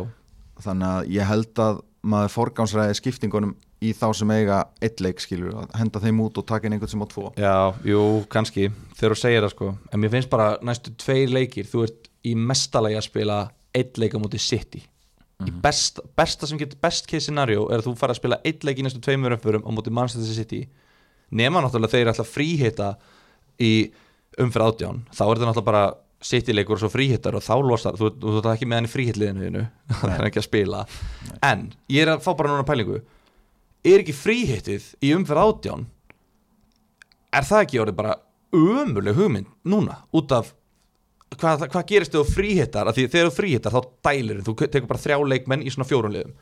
þannig að ég held að maður forgánsræði skiptingunum í þá sem eiga eitt leik skilur, að henda þeim út og taka inn einhvern sem á tvo. Já, jú, kannski þegar þú segir það sko, en mér finnst bara næstu tveir leikir, þú ert í mestalagi að spila eitt leik á móti City. Í best, besta sem getur best case scenario er að þú fara að spila eitt leik í næstu tveimur umförum á móti Manchester City. Nema náttúrulega þeir að fríhita í umferð átján. Þá er þetta náttúrulega bara City leikur og svo fríhittar og þá losar, þú, þú, þú ert ekki með hann í fríhitliðinu þínu, það er ekki að spila. En ég er að fá bara núna pælingu er ekki fríhittið í umferð átján? Er það ekki orðið bara ömuleg hugmynd núna út af hvað, hvað gerist þú fríhittar? Af því þegar þú fríhittar þá dælir þú tekur bara þrjá leikmenn í svona fjórun liðum.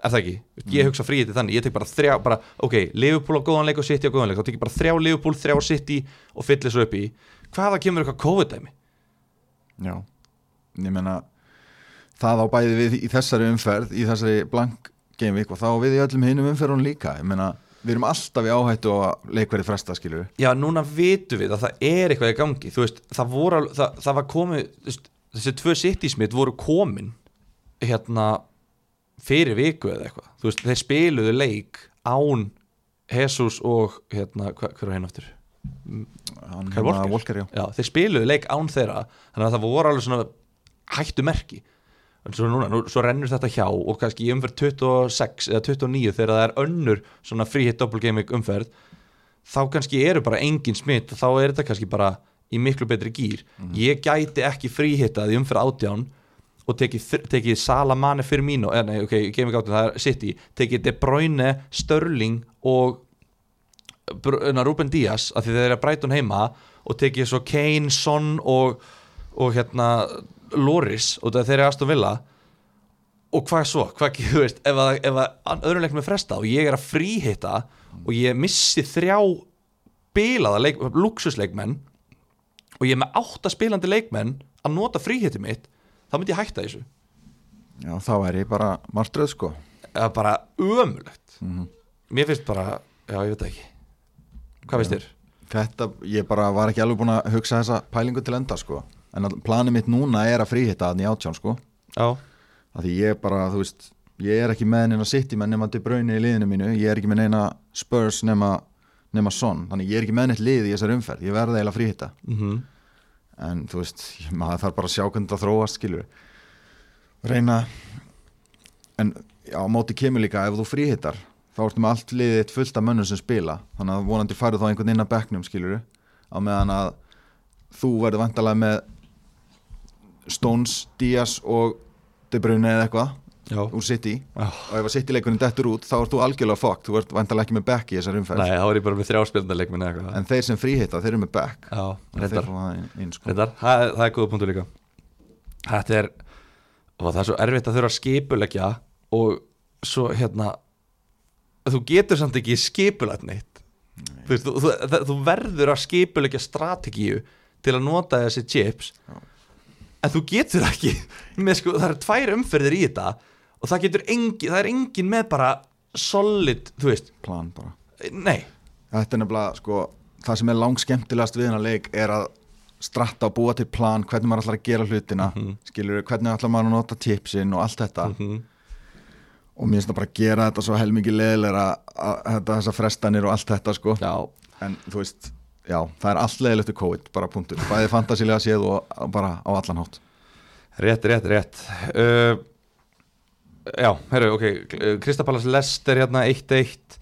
Er það ekki, ég hugsa fríhitti þannig ég tek bara þrjá, bara, ok, Liverpool á góðan leik og City á góðan leik, þá tek ég bara þrjá Liverpool þrjá City og fyllir svo upp í. Hvaða kemur eitthvað COVID-dæmi? Já, ég meina það á bæði við í þessari umferð í þessari blank gameweek og þá við í öllum hinum umferðun líka ég meina, við erum alltaf í áhættu og leikverði fresta við Já, núna vitum við að það er eitthvað í gangi Þú veist, það voru það, það var komið veist, Þessi tvö sittismitt voru komin Hérna Fyrir viku eða eitthvað Þú veist, þeir spiluðu leik án Jesus og hérna, hva, hver var hérna aftur? Hann Kyle Walker. Walker já. Já, þeir spiluðu leik án þeirra Þannig að það voru alveg svona hættu merki En svo núna, nú, svo rennur þetta hjá og kannski í umferð 26 eða 29 þegar það er önnur svona free hit double gaming umferð þá kannski eru bara engin smitt og þá er þetta kannski bara í miklu betri gýr ég gæti ekki fríhittað í umferð átján og tekið, tekið Salamane fyrir mínu eh, nei, ok, gaming átján, það er City tekið De Bruyne, Störling og Ruben Díaz af því þeir eru að Brighton heima og tekið svo Kane, Son og, og hérna Loris og þeir eru Aston Villa og hvað svo, hvað, þú veist ef að, að öðrum leiknum er fresta og ég er að fríhitta og ég missi þrjá bilaða leik, luxusleikmenn og ég er með átta spilandi leikmenn að nota fríhitti mitt þá myndi ég hætta þessu. Já, þá er ég bara martröð sko. Eða bara ömulegt mér finnst bara, já ég veit ekki. Hvað finnst þér? Þetta, ég bara var ekki alveg búin að hugsa þessa pælingu til enda sko En planið mitt núna er að fríhitta þannig átján sko. Já, að Því ég bara, þú veist, ég er ekki með neina City menn nema De Bruyne í liðinu mínu. Ég er ekki með neina Spurs nema, nema Son. Þannig ég er ekki með neitt lið í þessar umferð. Ég verði eiginlega fríhitta mm En þú veist, maður þarf bara að sjá hvernig það þróast skilur Reyna En á móti kemur líka ef þú fríhittar þá ertu með allt liðið fullt af mönnum sem spila. Þannig að vonandi færðu þá einhvern inn að bekknum skilur á meðan að þú verður vantalega með Stones, Díaz og De Bruyne eða eitthvað úr City. Já. og ef að City leikurinn dettur út þá ert þú algjörlega fokkt, þú ert vantalega ekki með bekk í þessar umferð. Nei, þá er ég bara með þrjáspilnarleikminn eða eitthvað. En þeir sem fríhitta, þeir eru með bekk Já, reyndar, sko. reyndar. Það, það er góða punktu líka. Þetta er og það er svo erfitt að þurfa að skipulegja og svo hérna þú getur samt ekki skipulætt neitt. Þú, veist, þú, þú, það- þú verður að skipulegja strategíu til að nota þessi chips. Já. En þú getur ekki með sko, það eru tvær umferðir í þetta og það getur engin, það er engin með bara solid, þú veist. Plan bara. Nei, Þetta er nefnilega, sko, það sem er langt skemmtilegast við hennar leik er að stratta og búa til plan, hvernig maður ætlar að gera hlutina, Mhm. skilur hvernig ætlar maður að nota tipsin og allt þetta. Mhm. og mér finnst það bara að gera þetta svo helmingi leðilega að þetta þessar frestanir og allt þetta, sko. Já, en þú veist, já, það er allt leðilegt við COVID, bara punktur, bæði fantasilega séð og bara á allan hátt. Rétt, rétt, rétt. Uh, Já, herru, ok Kristapalas Lester hérna 1-1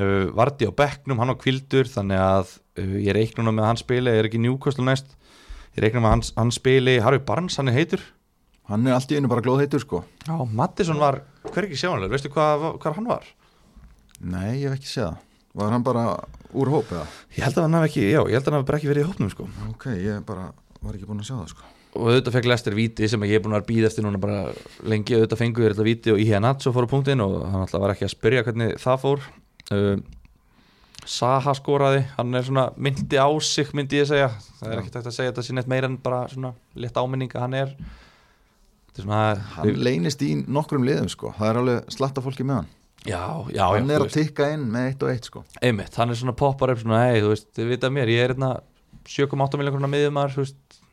uh, Vardi á bekknum, hann á kvildur þannig að uh, ég reikna nú með að hann spili er ekki Newcastle næst? Ég reikna með að hann, hann spili, Harry Barnes hann er heitur? Hann er allt í einu bara glóðheitur, sko. Já, Mattisson var, hver ekki sjáanlega veistu hvað, hvað hann var? Nei, ég hef ekki séð það. Var hann bara úr hóp eða? Ég held að hann hafi ekki, já, ég held að hann hafi bara ekki verið í hópnum sko. Ok, ég bara var ekki búin að sjá það, sko. Og auðvitað fekk Lester víti sem ég er búin að býða eftir núna bara lengi, auðvitað fengu þér þetta víti og Ihe Natso fór á punktinn og hann alltaf var ekki að spyrja hvernig það fór. Uh, Saha skoraði. Hann er svona myndi á sig myndi ég segja, það er ekki tægt að segja þetta sé neitt meira en bara svona létt áminning að hann er. Þetta er svona Hann leynist í nokkrum liðum, sko. Það er alveg slatta fólki með hann já, já, Hann er að tikka inn með eitt og eitt, sko. Einmitt, hann er svona poppar upp svona, hei, þú veist, þið vita mér, ég er hérna 7,8 miljón krona miðumar,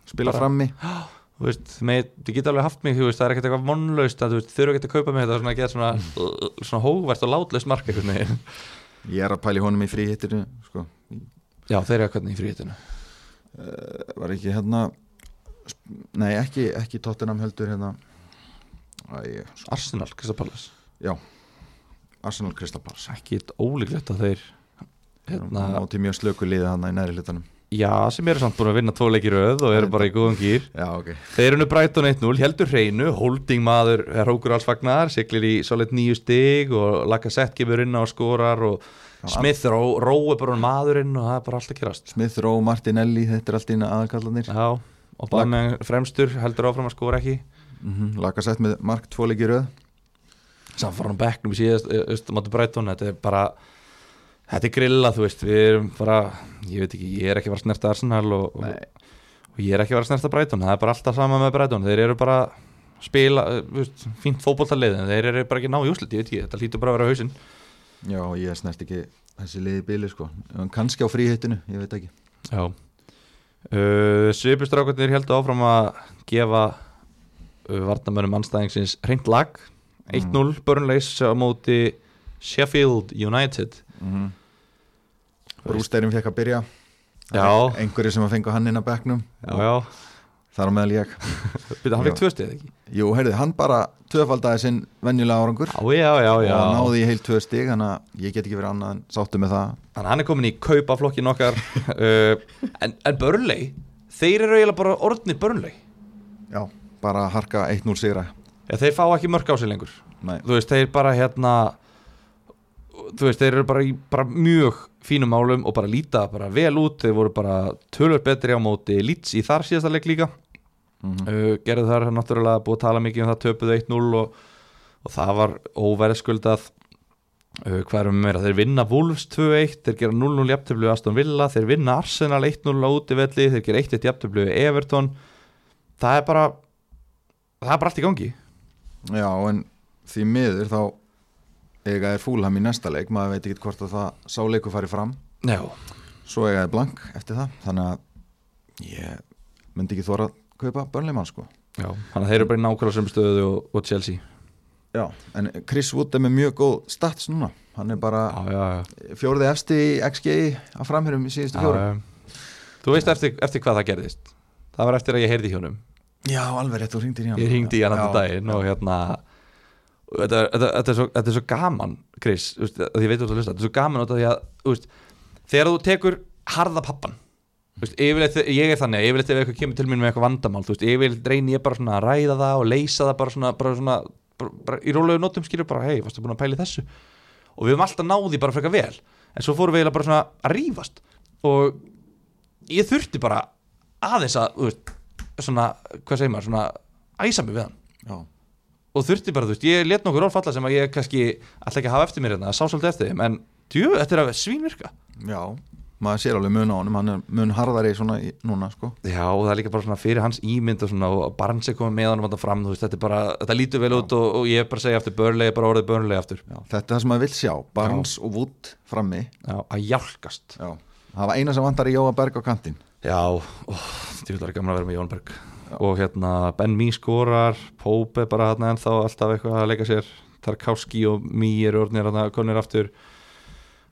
Spila Bara- frammi. þú veist, þið geta alveg haft mig þú veist, það er ekkert eitthvað vonlaust að þú veist, þurfa ekki að kaupa mig þetta svona að geta svona, svona hógvært og látlaust mark einhvern veginn. Ég er að pæli honum í fríhittinu sko. já, þeir eru hvernig í fríhetinu Eh, Var ekki hérna Nei, ekki, ekki Tottenham heldur hérna. Æ, sko, Arsenal, Kristapalas, Já Arsenal Crystal Palace. Ekki ólíklegt að þeir hérna, Átti mjög slöku liði hann í næri hlutanum. Já, sem eru samt búin að vinna tvo leikir röð og eru bara í góðum gýr Já, ok. Þeir eru nú Brighton 1-0, heldur hreinu holding maður, er hókur alls fagnar siglir í solid nýju stig og Lacazette gefur inn á skorar og Smith ró, rói bara um maðurinn og það er bara allt að gerast. Smith Rowe, Martinelli, þetta er allt inn aðalkallanir Já, og bara með fremstur heldur áfram að skora ekki. Mm -hmm. Lagasett með mark tvo leiki í á bekknum síðast Östum átti Brighton, þetta er bara Þetta er grilla, þú veist Við erum bara, ég veit ekki, ég er ekki fara að snerta Arsenal og, og, og ég er ekki fara að snerta Brighton Það er bara alltaf sama með Brighton Þeir eru bara spila, þú veist, fínt fótboltalið en þeir eru bara ekki ná í úslit, ég veit ekki, þetta hlýtur bara að vera hausinn. Já, ég snert ekki þessi liði bíli sko. Kannski á fríhittinu, ég veit ekki. Já. Uh, Svipustrákarnir heldur áfram að gefa uh, varnamönnum anstæðingsins hreint lag 1-0 Burnleys á móti Sheffield United. Mm Rústeirin fekk að byrja. Já. Einhverju sem að fengu hann inn Já, já, Þar á meðal ég. Hann fekk tvö stið ekki? Jú, heyrðu, hann bara tvöfaldaði sinn venjulega árangur. Já, já, já, já. Og náði í heilt tvö stig þannig að ég get ekki verið annað en sáttu með það. Þannig að hann er komin í kaupaflokkin okkar. Uh, En, en Burnley Þeir eru eiginlega bara orðni Burnley. Já, bara harka 1-0 sigra ja, Þeir fá ekki mörg á sig lengur. Nei, Þú veist, þeir bara hérna Þú veist, þeir eru bara í bara mjög fínum málum og bara líta bara vel út. Þeir voru bara tölvöld betri á móti Leeds í þar síðasta leik líka. Mhm. uh, Gerðu þar náttúrulega búið að tala mikið um það töpuðu 1-0 og, og það var óverðskuldað. Uh, Hvað erum við meira? Þeir vinna Wolves 2-1, þeir gera 0-0 jafntöflu Aston Villa, þeir vinna Arsenal 1-0 á útivelli, þeir gera 1-1 jafntöflu Everton. Það er bara það er bara allt í gangi Já, en því miður þá eiga er fúlham í næsta leik. Maður veit ekki hvort að það sá leiku farið fram. Já, svo eiga er blank eftir það. Þannig að ég myndi ekki þóra að kaupa börnleimann sko. Já, þannig að þeir eru bara í nákvæmlega sem stöðu og, og Chelsea. Já, en Chris Wood er með mjög góð stats núna. Hann er bara Já, já, já, fjórði efsti XG að framherjum í síðustu fjórum. Þú veist eftir, eftir hvað það gerðist. Það var eftir að ég heyrði hjónum Já, alveg rétt, þú ringdir í hann Ég hringdi í hann þetta daginn og hérna þetta, þetta, þetta, er svo, þetta er svo gaman Chris, veist, að ég veit ert að hlusta þetta er svo gaman út að þú veist, þegar þú tekur harða pappan veist, yfirleitt, ég er þannig, yfirleitt ef eitthvað kemur til mín með eitthvað vandamál, yfirleitt reyni ég bara svona að ræða það og leysa það bara svona, bara svona bara, bara í rólegu nótum skilur bara, hei, varstu búin að pæli þessu? Og við höfum alltaf náði bara frekar vel en svo fórum við bara svona að rífast. Og ég þurfti bara aðeins að, svona, hvað segir maður, svona æsa mig við hann. Já, og þurfti bara, þú veist, ég let nokkur orð falla sem að ég kannski alltaf ekki að hafa eftir mér hérna, sá svolítið eftir þeim, en djú, þetta er að svínvirka. Já, maður sér alveg mun á honum hann er mun harðari svona í, núna sko. Já, og það er líka bara svona fyrir hans ímynd og svona, og Barnes er komið með hann og fram, þú veist, þetta er bara, þetta lítur vel út og, og ég er bara að segja aftur börnlega, bara orðið börnlega aftur. Já, þetta er það sem maður vil sjá, Barnes og Wood frammi. Já, að hjálkast Já, það var eina sem vantar í Jóa Berg á kantinn Já, þetta er gaman að vera með Jón Berg. Og hérna Ben Mee skorar Pope er bara hérna ennþá alltaf eitthvað að leika sér. Tarkovski og Mee eru orðnir hérna konir aftur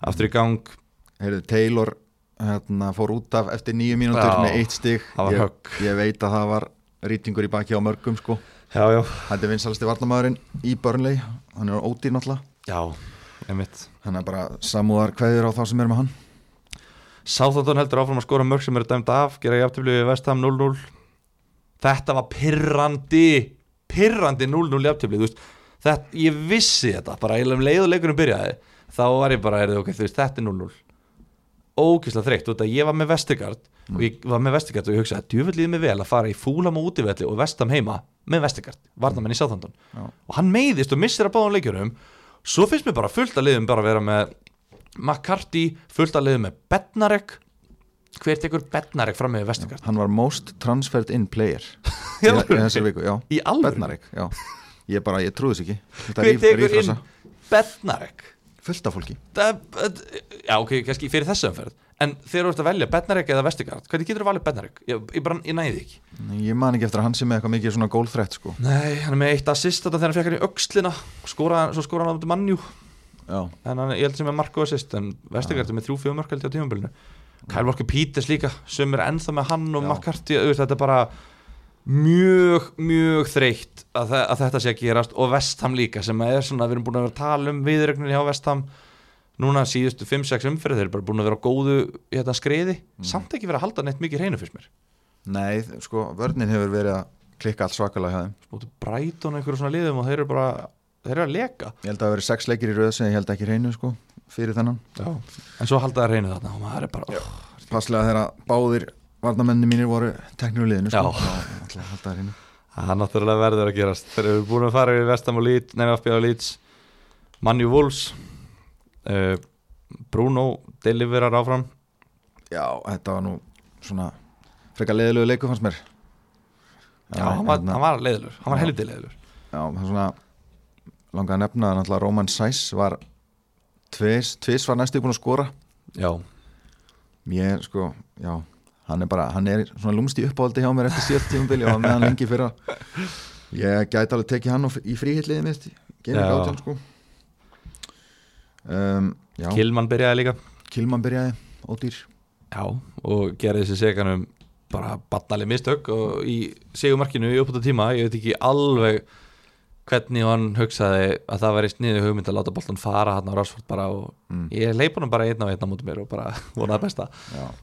aftur í gang. Heyrðu, Taylor hérna, fór út af eftir nýju mínútur Já, með eitt stig. ég, ég veit að það var rýtingur í baki á mörgum sko. Já, já, Þetta er vinsalasti varnamæðurinn í Burnley. Hann er ódýr náttúrulega. Já, einmitt. Hann er bara samúðar kveður á þá sem er með hann Southampton heldur áfram að skora mörg sem eru dæmt af gera jafntöflu við Vestham 0-0 Þetta var pirrandi pirrandi 0-0 jafntöflu þú veist, þetta, ég vissi þetta bara um leið og leikurinn byrjaði þá var ég bara, heyrðu, ok, þú veist, þetta er 0-0 ógislega þreytt, ég var með Vestegard og ég var með Vestegard og ég hugsaði, djúvöldliðið mig vel að fara í fúlam og útivelli og Vestam heima með Vestegard, varnamenn í Southampton. Já. og hann meiðist og missir að báðum leikjurum svo finnst mér bara fullt að liðum bara að vera með McCarthy, fullt að liðum með Bednarek. Hver tekur Bednarek fram með Vestegard hann var most transferred in player Í í, þessari viku, já. Í alveg, Bednarek, já. Ég bara, ég trúðis ekki. Þetta hver tekur inn Bednarek? Fullt af fólki. Það- já ok, kannski fyrir þessu umferð. En þegar þú ert að velja Bednarek eða Vestegard hvernig getur þú valið Bednarek? Ég, ég, bara, ég næði ekki. Ég man ekki eftir að hann sem er eitthvað mikið svona gólþrætt sko. Nei, hann er með eitt assist þetta þegar hann fekk hann í öxlina. Skora, en hann, ég held sem er mark og assist en Vestegard er með þrjú fjögur mörk held ég á tímabilinu. Kyle Walker Peters líka sem er ennþá með hann og. McCarthy þetta er bara mjög, mjög þreytt að, að þetta sé að gerast og Vestham líka sem er svona, við erum búin að vera að tala um viðregnir hjá Vestham núna síðustu 5-6 umferð þeir eru bara búin að vera á góðu í þetta skriði samt ekki verið að halda neitt mikið hreinu fyrst mér. Nei, sko, vörnin hefur verið að klikka allt svakalega hjá þeim. Smóti Brighton og einhverju svona liðum og þeir eru bara þeir eru að leka. Ég held að það verið sex leikir í röð sem ég held ekki hreinu sko fyrir þennan. Já. en svo halda það hreinu þarna og maður er bara oh, passlega þegar báðir varnamenni mínir voru teknir úr liðinu sko. Já. Já, alltaf að halda það er náttúrulega verður að gerast. Þeir eru búin að fara við Vestam og Leeds nefnir FB og Leeds. Manju Wolves uh, Bruno deliverar áfram. Já, þetta var nú svona frekar leiðilegu leiku fannst mér. Já, hann var, hérna, hann var leiðilur, hann var Já. helviti leiðilur já, það er svona langaði að nefna að náttúrulega Roman Sæs var tvis, tvis var næstu búin að skora. Já, Mér sko, já Hann er bara, hann er svona lúmst í uppáhaldi hjá mér eftir síðast tímabili og hann með hann lengi fyrra. Ég gæti alveg tekið hann í fríhildliðið mitt Já. átján sko. Um, Já, Kilman byrjaði líka. Kilman byrjaði, ódýr. Já, og gerði þessi seganum bara batnaleg mistök og í segumarkinu í uppbúta tíma, ég veit ekki alveg hvernig hann hugsaði að það væri sniðu hugmynd að láta boltan fara hann á Rásford bara og Mm. ég leip honum bara einn á einn á mútið mér og bara vonaði besta.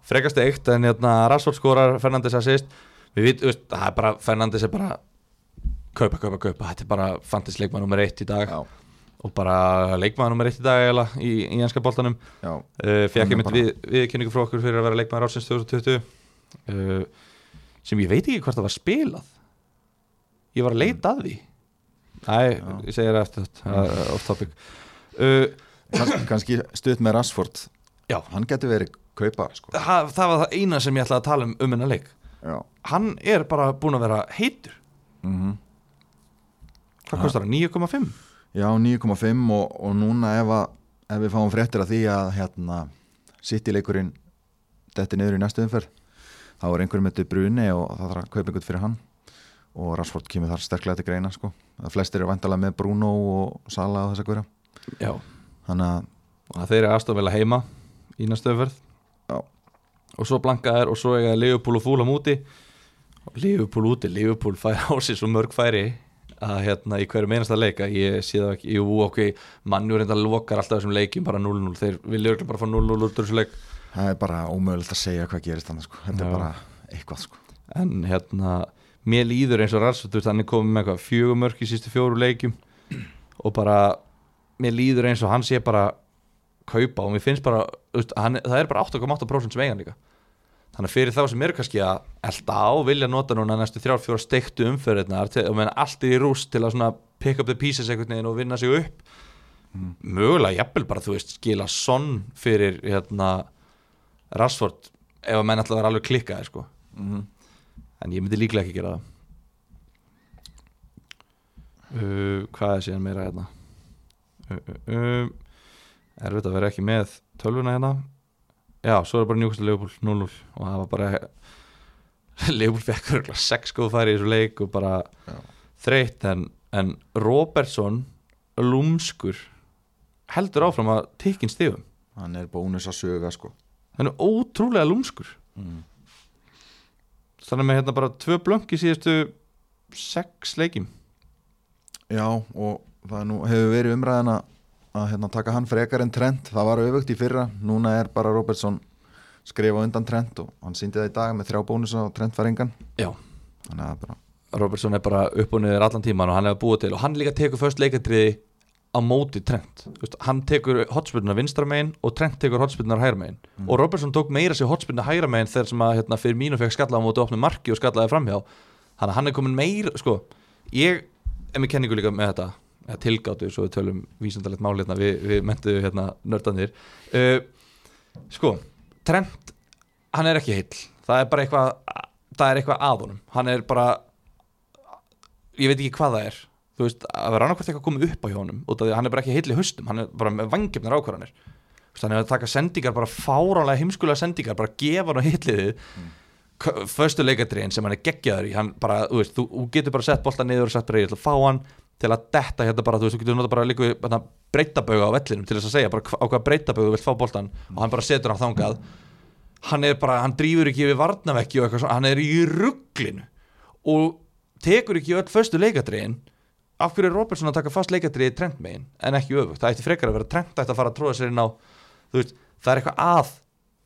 Frekast eitt en hérna Rásford skorar Fernandes assist. Við vit, veist, það er bara Fernandes er bara kaupa, kaupa, kaupa, þetta er bara fantasy leikmann nummer eitt í dag. Já, og bara leikmann nummer eitt í dag eiginlega, í, í enska boltanum. Uh, fekk Hann ég mynd bara- við, viðkynningu frá okkur fyrir að vera leikmaður ásins 2020 uh, sem ég veit ekki hvort það var spilað. Ég var að leita að því Já. ég segi það eftir þetta uh, Kans, Kannski stutt með Rashford. Já. Hann geti verið kaupa sko. það, það var það eina sem ég ætlaði að tala um um hennar leik. Já. Hann er bara búin að vera heitur. Mm hvað Ha. kostar það, 9,5 Já, 9,5 og, og núna ef, að, ef við fáum fréttir af því að hérna, City-leikurinn detti niður í næstu umferð þá er einhverjum með bruni og það þarf að kaupa einhvern fyrir hann og Rashford kemur þar sterklega til greina sko. að flestir eru vandalega með Bruno og Sala og þess að hverja þannig að þeir eru aðstofnvela heima í Já. og svo blankaðar og svo eiga Liverpool og Fúlam úti Liverpool úti, Liverpool fær á sig svo mörg færi að hérna í hverju meinasta leika ég sé það ekki, jú ok mannjú reynda lokar alltaf þessum leikjum bara 0-0 þeir vilja bara fá 0-0 úr þessu leik það er bara ómögulegt að segja hvað gerist þannig sko. þetta er bara eitthvað sko. en hérna, mér líður eins og Rashford hann er komið með eitthvað fjögumörk í sístu fjóru leikjum. Og bara mér líður eins og hann sé bara kaupa og mér finnst bara veist, hann, það er bara 8,8% sem eigan líka. Þannig að fyrir þá sem eru kannski að elda á vilja nota núna næstu þrjár fjóra steiktu umferðirnar til- og menn allt er í rúst til að pick up the pieces einhvern veginn og vinna sig upp. Mögulega jafnvel bara þú veist skila sonn fyrir hérna Rashford ef að menn að vera alveg klikkaði sko. Mm en ég myndi líklega ekki gera það uh, hvað er síðan meira hérna uh, uh, uh, erfitt að vera ekki með tölvuna hérna já, svo er bara Newcastle Liverpool 0-0 og það var bara Liverpool fekk örgulega 6 góð færi í þessu leik og bara Já. þreytt en, en Robertson lúmskur heldur áfram að tikkin stigum hann er bónus að söga sko. hann er ótrúlega lúmskur mm. Þannig með hérna bara tvö blönk í síðustu sex leikjum. Já, og það nú, hefur verið umræðan að, að hérna, taka hann frekar en Trent. Það var auðvögt í fyrra, núna er bara Robertson skrifa undan Trent og hann síndi það í dag með þrjá bónus og engan. Já, er Robertson er bara upp og niður allan tíman og hann hefur búið til. Og hann líka tekur först leikadriði á móti Trent. Vist, hann tekur hotspilluna vinstra megin og Trent tekur hotspilluna hægra megin. Og Robertson tók meira sér hotspilluna hægra megin þegar sem að hérna, fyrir mínu fekk skalla á móti opnum marki og skallaði framhjá. Þannig að hann er komin meira sko, ég er með kenningu líka með þetta. Eða tilgáttu svo við tölum vísendalegt málirna við, við mentu hérna nördanir uh, sko, Trent hann er ekki heill. Það er bara eitthvað það er eitthvað að honum. Hann er bara ég veit ekki hvað það er þú veist, að vera annarkvært eitthvað komið upp á hjá honum út af því að hann er bara ekki heill í haustum hann er bara með vangefnar ákvarðanir. Þú er að taka sendingar, bara fáránlega heimskulega sendingar, bara gefa hann á hitliðið. Mm. föstu leikadriðin sem hann er geggjaður í, hann bara, þú veist, þú, þú getur bara sett bolta niður og sett bara í, ég ætla að fá hann til að detta hérna bara, þú veist, þú getur nota bara líka hérna, breytabauga á vellinum til þess að segja bara á hvað breytabauga þú vilt fá boltan og hann bara setur hann þangað. Hann er bara, hann drýfur ekki yfir varnavekki og eitthvað svona, hann er í rugglinu og tekur ekki öll föstu leikadriðin af hverju er Robertson að taka fast leikadriði trend megin en ekki öfugt, það ætti frekar að vera trend ætti að fara að tróða sér inn á veist, það er eitthvað að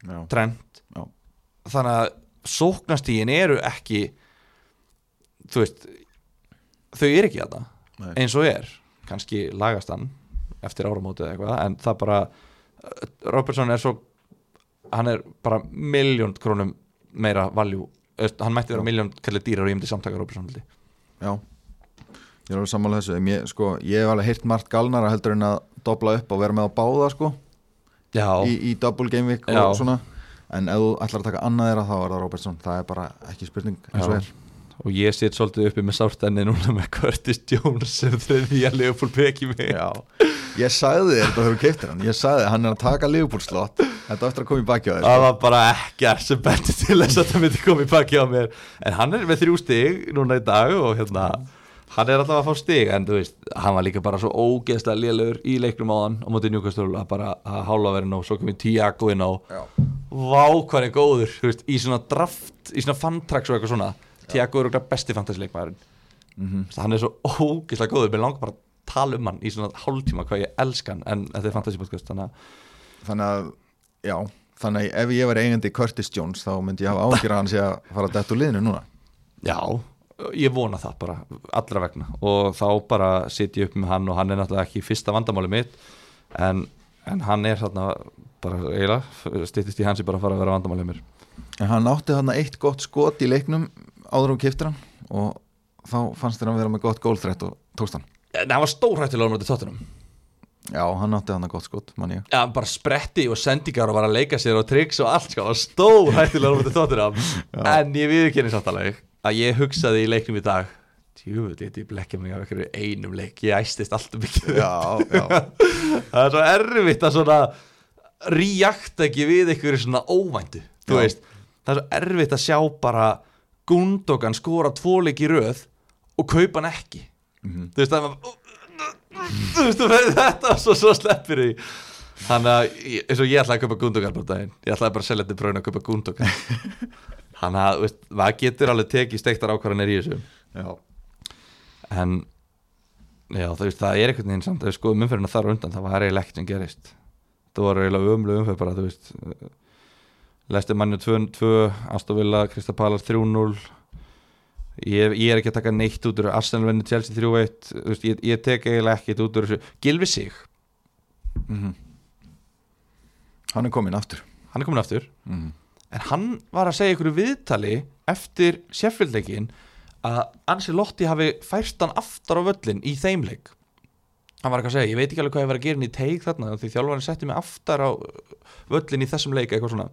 já, trend já, þannig að sóknastígin eru ekki þú veist þau eru ekki að Nei. það eins og er, kannski lagast hann eftir áramótið eða eitthvað en það bara, uh, Robertson er svo hann er bara miljón krónum meira valjú hann mætti vera miljón kallið dýrar og ég myndi samtaka Robertson já ég er alveg sammála þessu. Ég, sko, ég hef alveg heyrt margt galnara heldur en að dobla upp og vera með á báða sko, já, í, í double game week Já. og svona. En ef þú ætlar að taka annað þeirra þá er það Robertson. Það er bara ekki spurning eins og Já. er. Og ég sitt svolítið uppi með sártenni núna með Curtis Jones sem þriðja Leopold peki mig. Já, ég sagði þér þetta þegar þú keiptir hann. Ég sagði þér, hann er að taka Liverpool-slott þetta á eftir að koma í baki á þér það var bara ekkert sem benti til þess að það myndi koma í baki á mér. En hann er með þrjú stig núna í dag og hérna hann er alltaf að fá stig en þú veist, hann var líka bara svo ógeðslega lélegur í leiknum á hann á móti njúkastölu að bara að hálfa verið nóg, svo ég Tiago inn á. Já. vá hvað er góður þú veist, í svona draft, í svona fantrax og eitthvað svona, Tiago er okkur besti fantasy leikmaðurinn Mhm. hann er svo ógeðslega góður, mér langar bara að tala um hann í svona hálftíma hvað ég elska hann en þetta er fantasy podcast þannig þannig að, já þannig að ef ég var eigandi Curtis Jones þá myndi ég hafa ágjur að hann sé að fara að detta úr liðinu núna. Já, ég vona það bara allra vegna. Og þá bara sit ég upp með hann og hann er náttúrulega ekki fyrsta vandamáli mitt en, en hann er þarna bara eiginlega styttist í hans í bara að fara að vera vandamáli mér. En hann átti þarna eitt gott skot í leiknum áður og kiptir hann og þá fannst þér hann vera með gott gólþrætt og tókst hann? En hann var stórhættilega á móti tóttunum já, hann átti þarna gott skot, mann ég. Já, bara spretti og sendingar og var að leika sér og tricks og allt sko, hann var stórhættilega á móti tóttunum en ég viðurkenni samt alveg að ég hugsaði í leiknum í dag Tjú, þetta ég blekja mig af einhverju einum leik ég æstist alltaf mikið. Já, já, það er svo erfitt að svona reakta ekki við einhverju svona óvæntu það er svo erfitt að sjá bara Gundogan skora tvo leik í röð og kaupa hann ekki. Mhm. þú veist, það er þú veist, þetta var svo, svo sleppir því. Þannig að, eins og ég ætlaði að kaupa Gundogan bara daginn, ég ætlaði bara að selja þetta bröðin að kaupa Gundogan þannig að, veist, maður getur alveg tekið steiktar ákvarðanir í þessu. Já. en já, þú veist, það er einhvern veginn samt að við skoðum umferðina þar undan, það var eiginlega ekkert sem gerist. Það var eiginlega umlu umferð bara, veist Lesti mannju 2-2 Astovilla, Kristapalas 3-0 ég, ég er ekki að taka neitt út úr Arsenal venni Chelsea 3-1 þú veist, ég, ég tek eiginlega ekkert út úr þessu. Gilvi sig, Mhm. hann er komin aftur. Hann er komin aftur. Mhm. En hann var að segja ykkur viðtali eftir Sheffield-leikin að Ancelotti hafi fært hann aftar á völlin í þeim leik. Hann var eitthvað að segja, ég veit ekki alveg hvað ég var að gera í teik þarna því þjálfarinn setti mig aftar á völlin í þessum leik eitthvað svona.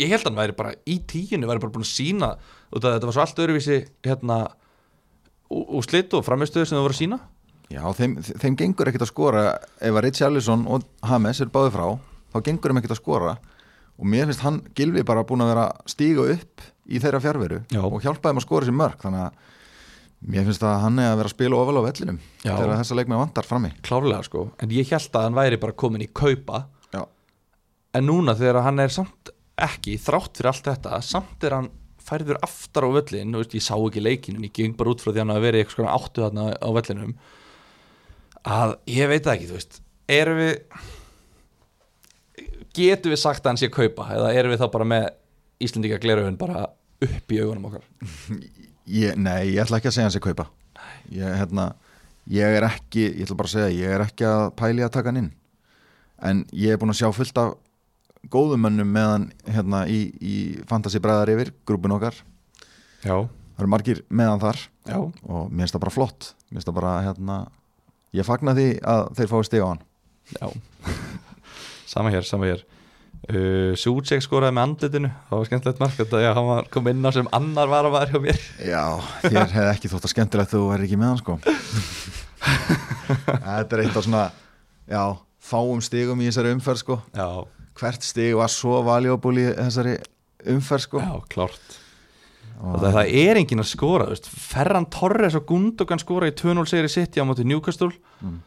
Ég held að hann væri bara í tíunni væri bara búin að sína út að þetta var svo allt öðruvísi hérna úr slitt og framistöðu sem það voru að sína Já, þeim, þeim gengur ekkert að skora ef að Ritchie Allison og Hames er báði frá þá gengur þeim ekkert að skora og mér finnst hann Gilvi bara búin að vera að stíga upp í þeirra fjárveru Já. og hjálpa þeim að skora sér mörg þannig að mér finnst að hann er að vera að spila ofal á vellinum Já. þegar þessa leikmenn vantar frammi. Klárlega sko, en ég held að hann væri bara komin í kaupa. Já, en núna þegar hann er samt ekki þrátt fyrir allt þetta, samt er hann færður aftar á völlin, þú veist, ég sá ekki leikin en ég geng bara út frá því að hann hafi verið eitthvað áttu þarna á völlinum að ég veit ekki, þú veist. Erum við getum við sagt að hann sé að kaupa? Eða erum við þá bara með Íslendinga gleraugun bara upp í augunum okkar? Ég, nei, ég ætla ekki að segja hans að kaupa. Ég, hérna, ég er ekki ég ætla bara að segja, ég er ekki að pæli að taka hann inn. En ég er búin að sjá fullt af góðum mönnum meðan hérna í, í Fantasy Bræðar yfir, grúpin okkar. Já, það eru margir meðan þar. Já, og mér finnst það bara flott. Mér finnst það bara, hérna ég fagna því að þeir fái stig á hann. Já sama hér, sama hér. Uh, Sútsek skoraði með andlitinu. Það var skemmtilegt mark. Þetta, já, hann var kom inn á sem annar var að var hjá mér. Já, þér hefði ekki þótt að skemmtilegt þú væri ekki með hann sko. Þetta er eitt af svona já, fáum stigum í þessari umferð sko. Já, hvert stig var svo valjúból í þessari umferð sko. Já, og það, það er enginn að skora veist. Ferran Torres og Gundogan skora í 2-0 segri sitt á móti Newcastle. Mm.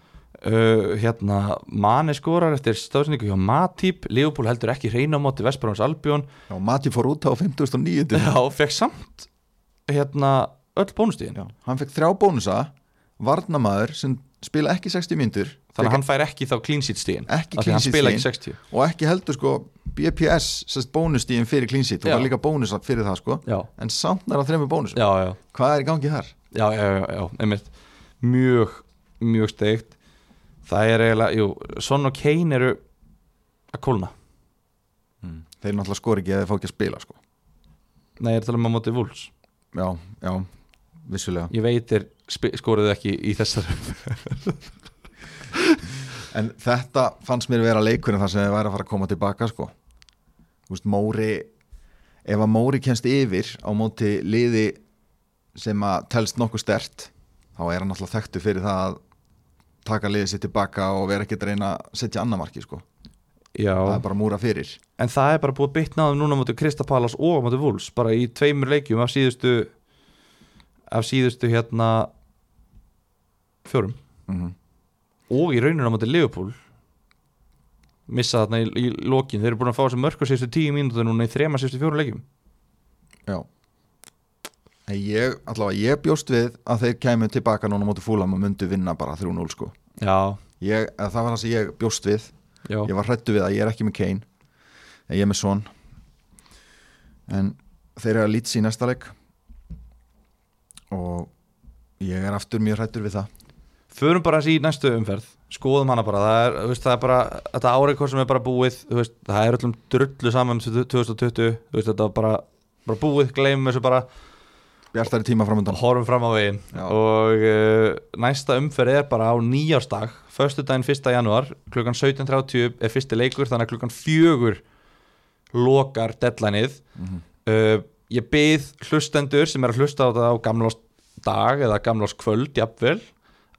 Uh, hérna Mane skorar eftir stóðsningu hjá Matip. Leopold heldur ekki reyna á móti Vesparóns Albjón já, Mati fór út á 50.900 já, fekk samt hérna öll bónustíðin. Já, hann fekk þrjá bónusa. Varnamaður sem spila ekki 60 mínútur þannig að hann fær ekki þá clean sheet stíðin Ekki 60 og ekki heldur sko BPS bónustíðin fyrir clean sheet. Og Já. var líka bónus fyrir það sko. Já, en samt er það já, já, hvað er í gangi þar? já, já, já, já einmitt. Mjög, mjög steikt það er eiginlega, jú, Son og Kane eru að kólna. Þeir náttúrulega skor ekki að þeir fá ekki að spila sko. Nei, ég er að tala um að móti Wolves? Já, já, vissulega. Ég veit þeir spi- skoruðu ekki í þessar en þetta fannst mér vera leikurinn þar sem þeir væri að fara að koma tilbaka sko. Þú veist, Móri ef að Móri kemst yfir á móti liði sem að telst nokkuð stert þá er hann alltaf þekktu fyrir það að taka liðið sér tilbaka og vera ekki að reyna að setja annar marki sko. Já, það er bara múra fyrir. En það er bara búið þeim núna mútið Kristapalas og mútið Vúls bara í tveimur leikjum af síðustu af síðustu hérna fjórum. Mm og í rauninu á mútið Liverpool missa þarna í, í lokin. Þeir eru búin að fá þessi mörg á síðustu tíu mínútur núna í þrema síðustu fjórum leikjum. Já ég, allavega, ég bjóst við að þeir kemur tilbaka núna móti fúlam og myndu vinna bara 3-0 sko. Já, ég, Það var það sem ég bjóst við. Já, Ég var hrættu við að ég er ekki með Kane. En ég er með Son. En þeir eru að lýtsi í næsta leik. Og ég er aftur mjög hrættur við það. Förum bara þessi í næstu umferð. Skoðum hana bara, það er, veist, það er bara þetta árið sem er bara búið veist, það er öllum drullu saman um 2020 þú veist, þetta var bara, bara búið. Gleymum þessu bara, Bjartari tíma framöndan horfum fram á Já. og uh, næsta umferð er bara á nýjársdag föstudaginn 1. januar klukkan 17.30 er fyrsti leikur þannig að klukkan fjögur lokar deadlineið Mhm. uh, ég byð hlustendur sem er að hlusta á þetta á gamlás dag eða gamlás kvöld jafnvel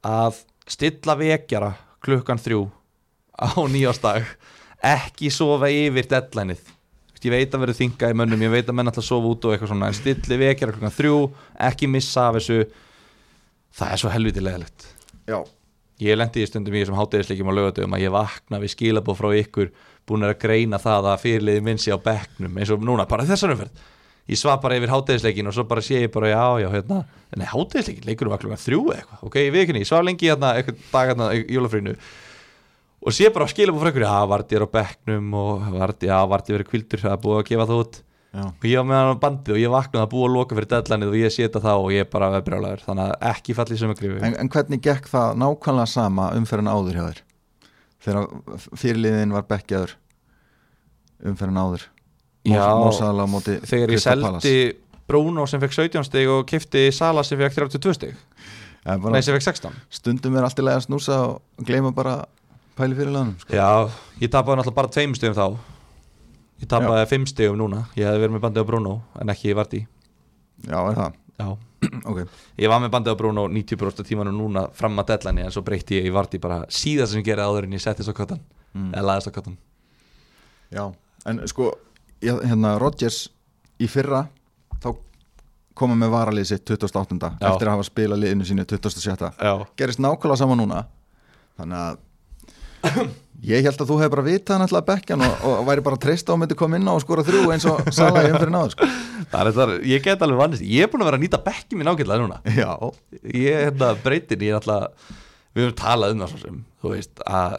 að stilla vekjara klukkan þrjú á nýjársdag ekki sofa yfir deadlineið ég veit að verður þinga í mönnum ég veit að menn alltaf sofa út og eitthvað svona en stilli vekjara klukkan þrjú ekki missa af þessu. Það er svo helviti leðilegt Já, ég lendi í stundum í þessum hátegisleikjum á lögatöfum að ég vakna við skilabóð frá ykkur búin að greina það að fyrirliði minn sé á bekknum eins og núna, bara þessar umferð. Ég svaf bara yfir hátegisleikin og svo bara sé ég bara já, já, hérna, nei hátegisleikin leikur var klukkan þrjú eitthvað, ok, ég veit ekki ég svaf lengi hérna, og sé bara skilabóð frá ykkur já, Vardí er á bekknum og Vardí, já, Vardí verið kvildur, það er búið að gefa það út. Já, og ég var með hann á bandið og ég vaknaði að búa að loka fyrir deadlineið og ég seta það og ég bara veð brjálæður þannig að ekki falli sem að grifi en, en hvernig gekk það nákvæmlega sama umferðin áður hjá þér? Þegar fyrirliðin var bekkjaður umferðin áður? Já, Mósaðala á móti þegar ég seldi Bruno sem fekk 17 stig og kifti Sala sem fekk 32 stig. En bara, nei sem fekk 16 stundum er allt í lagi að snúsa og gleyma bara pæli fyrirliðanum sko. já, ég tapaði náttúrulega bara 2 stigum þá ég tapaði 5 stigum núna ég hefði verið með bandið á Bruno en ekki í já, er það, já. ok ég var með bandið á Bruno 90% tímanum núna fram að deadline en svo breytti ég í vart í bara síðast sem ég gerði áður en ég settist á kottan Mm. eða laðist á kottan Já, en sko ég, hérna Rodgers í fyrra þá komum með varalið sitt 28. Já. eftir að hafa spilað liðinu sínu 27. já, gerist nákvæmlega sama núna þannig að ég held að þú hefur bara vitað hann alltaf bekkjan og, og væri bara treyst á að myndi koma inn á og skora þrjú eins og Sala í umfyrir náður sko. það er þetta, ég get alveg vannist ég er búin að vera að nýta bekki mín ágætlega núna Já, ég er hérna breytin ég er alltaf, við höfum talað um það svo sem þú veist að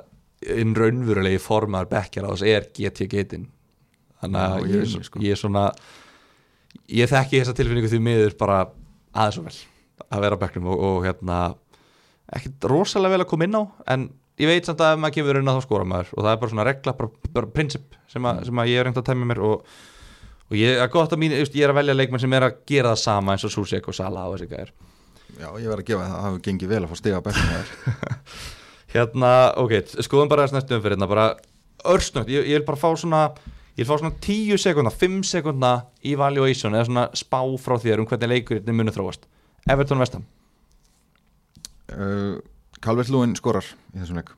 inn raunverulegi formar bekkjar á þess er GT geitin þannig að ég ég, ég, það, sko. ég er svona ég þekki þessa tilfinningu því miður bara aðeins og vel að vera á bekknum og, og hérna ekkert rosalega vel að koma inn á en ég veit samt að ef maður kemur inn að þá skora maður og það er bara svona regla, bara, bara prinsip sem, að- sem að ég er reynd að tæmi mér og, og ég er gott að mín, ég er að velja leikmenn sem er að gera það sama eins og Susek og Sala og þessi gæðir já, ég verð að gefa það það hafi gengið vel að fá stiga þér Hérna, ok, skoðum bara þess næstu umfyrir hérna, bara örsnögt, ég, ég vil bara fá svona ég vil fá svona 10 sekundna, 5 sekundna í valuation eða svona spá frá þér um hvernig leikur þetta munu þróast. Everton Vestam, uh, Calvert Lúin skorar í þessum leik.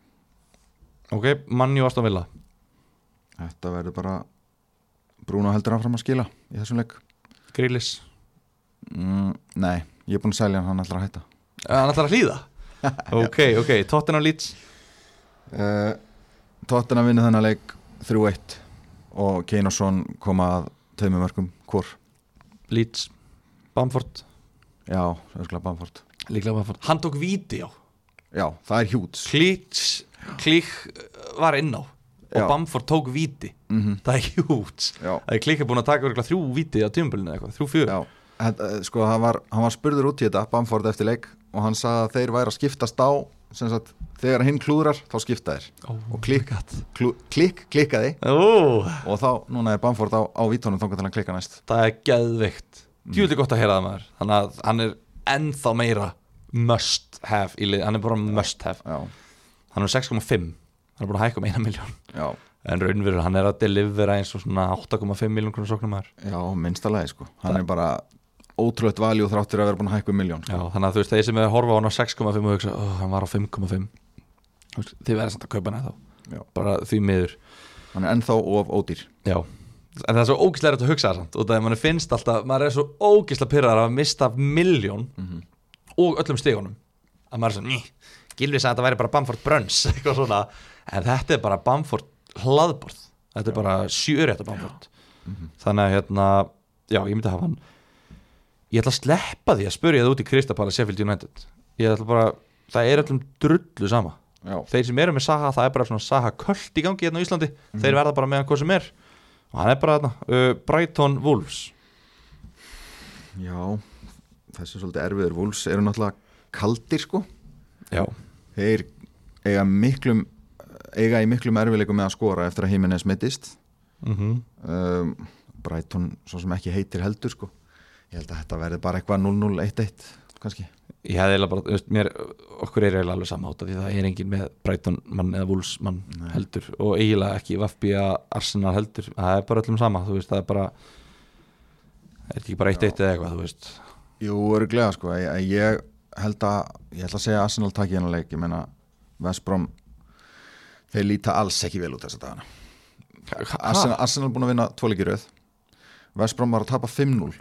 Ok, Manni og Aston Villa. Þetta verður bara Bruno heldur áfram að skila í þessum leik. Grillis, mm, Nei, ég er búin að selja hann, hann ætlar að hætta. Hann ætlar að hlýða? Ok, ok, Tottenham Leeds. Uh, Tottenham vinnu þennan leik 3-1 og Kane og Son koma að tveimur mörgum hvor? Leeds, Bamford. Já, öskla Bamford. Líklega Bamford, hann tók á Já, það er hjúts. Klíks, Klík var inn á og Já. Bamford tók víti. Mm -hmm. það er hjúts. Það er Klík er búin að taka örugglega þrjú víti á tímabölinu eitthvað, þrjú Þetta, eh, Sko, hann var, hann var spurður út í þetta Bamford eftir leik og hann sagði að þeir væri að skiptast á sem sagt, þegar hinn klúðrar þá skipta þeir. Oh, og klikk, klú, klikk klikkaði. Ó, og þá, núna er Bamford á, á vítónum þangar til hann klikka næst. Það er geðveikt. Djúli gott að heyra það maður. Þannig að hann er ennþá meira must have í lið, hann er bara must have. Já, Hann er 6,5 Hann er búin að hækka um eina miljón já, En raunverður, hann er að delivera eins og svona 8,5 miljón krónu sóknum maður já, minnsta lagi sko. Hann er bara ótrúlegt valjú þráttur að vera búin að hækka um miljón sko. Já, þannig að þú veist, þeir sem er að horfa á hann á 6,5 og hugsa, oh, hann var á 5,5 Þú veist, þið verða samt að kaupa hana þá Já. bara því miður. Hann er ennþá of ódýr. Já, en það er svo ógislega að hugsa það samt. Og það er manni finnst alltaf, maður er svo ógislega pyrrar að mista miljón Mhm. Og öllum stegunum að maður er svo, ný, Gilvi sagði að þetta væri bara Bamford Bruns eitthvað svona, en þetta er bara Bamford hlaðborð, þetta er bara sjörétta Bamford. Þannig að hérna, já, ég myndi hafa hann. Ég ætla að sleppa því að spurja það út í Kristapala Sheffield United. Ég ætla bara, það er öllum drullu sama. Já, þeir sem eru með Saha, það er bara svona Saha köld í gangi hérna á Íslandi, þeir verða bara með hann hvað sem er. Og hann er bara þarna uh, Brighton Wolves. Já þessi er svolítið erfiður. Wolves eru náttúrulega kaldir sko. Já, þeir eiga miklum eiga í miklum erfileikum með að skora eftir að Jimenez mittist mm um, Brighton svo sem ekki heitir heldur sko. Ég held að þetta verði bara eitthvað 0-0 1-1 kannski. Ég hefði eiginlega bara, mér okkur er eiginlega alveg sama átta því það er engin með Brighton mann eða Wolves mann Nei. heldur og eiginlega ekki Vafbi að Arsenal heldur, það er bara öllum sama þú veist, það er bara er ekki bara eitt eitt eða eitthvað, þú veist Jú, öruglega sko ég, ég held að, ég held að segja að Arsenal takk í hennar leik, ég meina Vestbrom þeir líta alls ekki vel út þessa dagana. Arsenal, Arsenal búin að vinna tvo leikir röð. Vestbrom var að tapa 5-0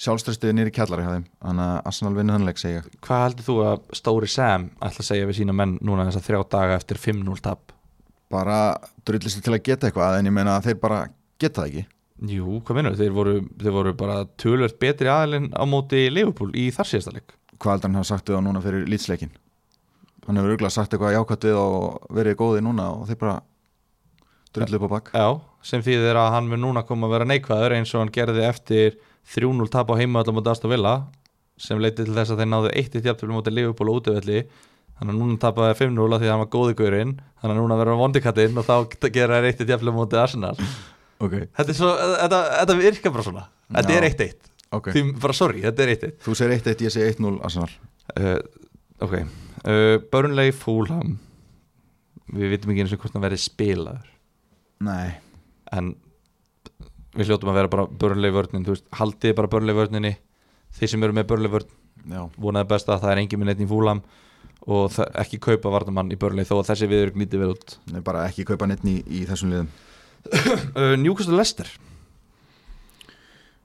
sjálfströstuði nýri kjallari þannig að Arsenal vinna þennan leik segja hvað heldur þú að Stóri Sam ætla að segja við sína menn núna þess að þrjá daga eftir 5-0 tap? Bara drullist til að geta eitthvað en ég meina að þeir bara geta það ekki Jú, hvað minnur, þeir voru, þeir voru bara tölvert betri aðilinn á móti Liverpool í þar síðasta leik. Hvað heldur hann sagt við á núna fyrir lýtsleikin hann hefur örgulega sagt eitthvað jákvæmt við og verið góði núna og þeir bara drullu upp á bakk Já, sem þýðir að hann mun núna koma að vera neikvæður eins og hann gerði eftir 3-0 tap á heimaðalum móti Aston Villa sem leiti til þess að þeir náðu 1-1 jafntöflum móti Liverpool og útöfelli þannig að núna tapaði 5-0 af því að hann var góði gaurinn. Þannig að núna verður hann vondikattinn og þá gera þær 1-1 jafntöflum móti Arsenal okay. Þetta er svo, þetta, þetta virkar bara svona. Þetta Já. er 1-1 ok, Því bara sorry, þetta er 1-1 þú segir 1-1, ég segi 1-0 Arsenal. Uh, Ok. Uh, Burnley Fulham. Við vitum ekki eins og hvort hann verði spilaður. Nei, en við hljótum að vera bara Burnley vörnin, þú veist, haldið bara Burnley vörninni. Þeir sem eru með Burnley vörn já, vonaði best að það er engin minn eitt í Fulham og það, ekki kaupa varnamann í Burnley þó að þessi viður glítið vel út. Nei bara ekki kaupa neitt í, í þessum liðum uh, Newcastle Leicester.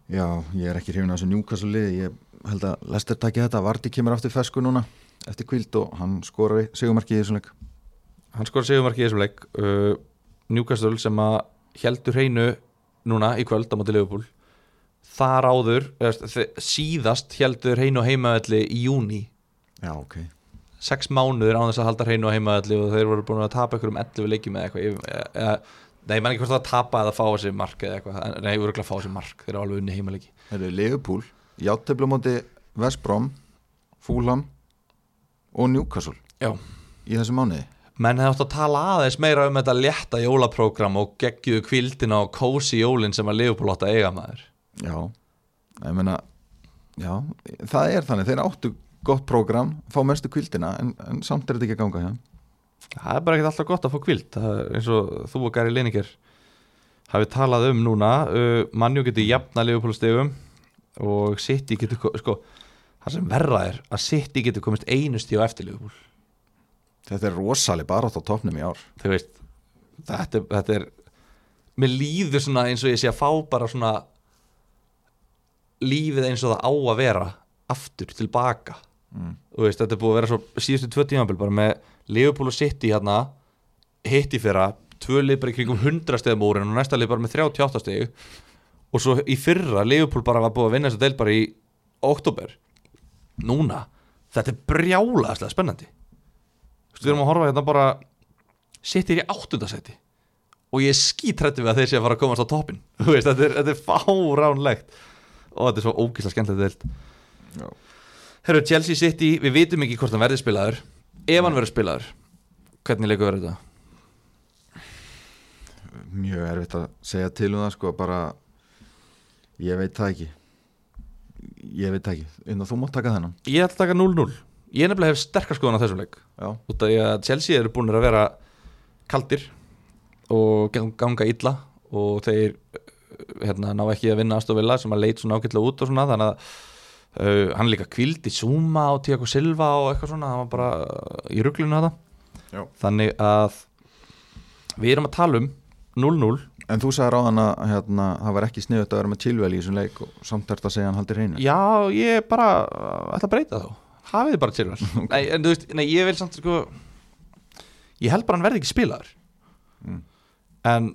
Já, ég er ekki hrifin af þessu Newcastle liði. Ég held að Lester takki þetta. Varti kemur aftur fesku núna eftir kvild og hann skorar sigumarki í þessum leik. Hann skor sigumarki í þessum leik. Uh, Newcastle sem að heldur hreinu núna í kvöld á móti Liverpool. Þar áður síðast heldur hreinu á heimavelli í júni já, ok. Sex mánuður án þess að halda hreinu á heimaðalli og þeir voru búin að tapa ykkur um 11 leikjum eða eitthvað eða, nei, ég man ekki hvort það að tapa eða fá þessi mark eða eitthvað, nei, ekki að fá þessi mark þeir eru alveg unni heimaleiki. Það eru Liverpool, játtöflu móti Vestbrom, Fulham og Newcastle Já. í þessu mánuði. Menn hefði átt að tala aðeins meira um þetta létta jólaprógram og geggjuðu kvildina og kósi jólin sem að Leopold átt að eiga maður. Já, ég meina já, það er þannig, þeir áttu gott prógram, fá mestu kvildina en, en samt er þetta ekki að ganga hjá það er bara ekkert alltaf gott að fá er eins og þú og Gary Lineker hafið talað um núna uh, mannjú getur jafna Leopold stegum og City getur ko- sko, það sem verra er að City getur komist einu stíu eftir Leopold Þetta er rosaleg bara átt á topnum í ár. Þú veist þetta, er- þetta er mér líður svona eins og ég sé að fá bara svona lífið eins og það á að vera aftur tilbaka. Mm. veist þetta er búið að vera svo síðustu tvö tímabil bara með Liverpool og City hérna hitt í fyrra tvö lið bara í kringum 100 stegum úr og næsta lið bara með 38 steg og svo í fyrra Liverpool bara var búið að vinna þessa del bara í oktober núna þetta er brjálaðslega spennandi. Þú veist, við erum að horfa hérna bara City er í áttundasæti og ég er skítrætti við að þeir sé að fara að komast á toppin Þú veist, þetta er, þetta er fáránlegt. Og þetta er svo ógísla skemmtilegt. Herru, Chelsea City, við vitum ekki hvort hann verði spilaður ef hann verður spilaður hvernig leikur verður þetta? Mjög erfitt að segja til um það sko, bara ég veit það ekki. Ég veit það ekki, en þú mátt taka þennan. Ég ætla að taka 0-0 Ég nefnilega hef sterkar skoðan á þessum leik. Já, út af því að Chelsea eru búin að vera kaldir og gang- ganga illa og þeir uh, hérna, ná ekki að vinna Astovilla sem að leit svona ágætlega út og svona þannig að uh, hann líka kvildi Zuma og Tiago Silva og eitthvað svona, hann var bara í það Já. þannig að við erum að tala um 0-0 En þú sagði ráðan að hérna, það var ekki sniðut að vera með Chilwell í þessum leik og samt ert að segja hann haldi reynu Já, ég bara uh, ætla að breyta þá. Hafið þið bara Chilwell? Nei, en veist, nei, ég vil samt sko Ég held bara hann verði ekki spilaður. Mm. En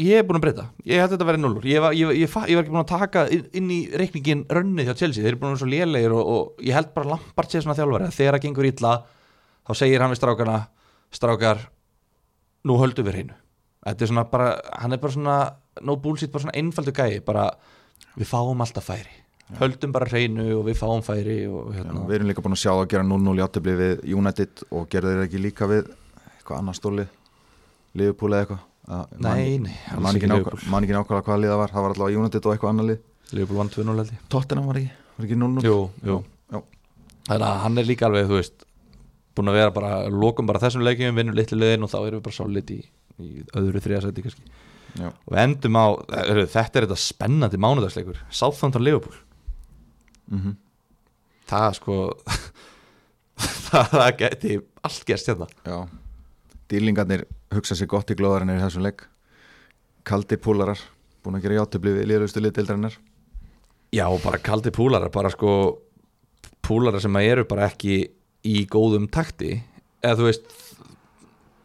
ég er búin að breyta. Ég held þetta að verði nullur. Ég var, ég, ég, ég var ekki búin að taka inn, í reikningin rönnið hjá Chelsea. Þeir eru búin að vera svo lélegir og, og ég held bara Lampard sé svona þjálfari. Þegar það gengur illa Þá segir hann við strákana Strákar, nú höldum við hreinu. Þetta er svona bara, hann er bara svona No bullshit, bara svona einfaldu gæi. Bara, við fáum alltaf færi. Höldum bara hreinu og við fáum færi og hérna, við erum líka búin að sjá að gera 0-0 í áttibli við United og gerðu þeir ekki líka við eitthvað annað stóli Liverpool eða eitthvað nei, nei, man ekki nákvæmlega hvaða lið það var. Það var allavega United og eitthvað annað lið. Liverpool vann 2-0 held ég. Tottenham var ekki, var ekki 0-0 Jú, jú. Þannig að hann er líka alveg, þú veist búin að vera bara, lokum bara þessum leikjum vinnum litlu liðin og þá erum við bara solid í, í öðru þriðasæti kannski. Já. og endum á, heyrðu, þetta er þetta spennandi mánudagsleikur, Southampton Liverpool. Mhm. það sko það geti allt gerst hérna. Já. Dýlingarnir hugsa sér gott í glóðarinnar í þessum leik. Kaldir púlarar búin að gera játtöfli við liðlustu liðdeildarinnar Já, bara kaldi púlarar, bara sko púlarar sem eru bara ekki í góðum takti. Eða þú veist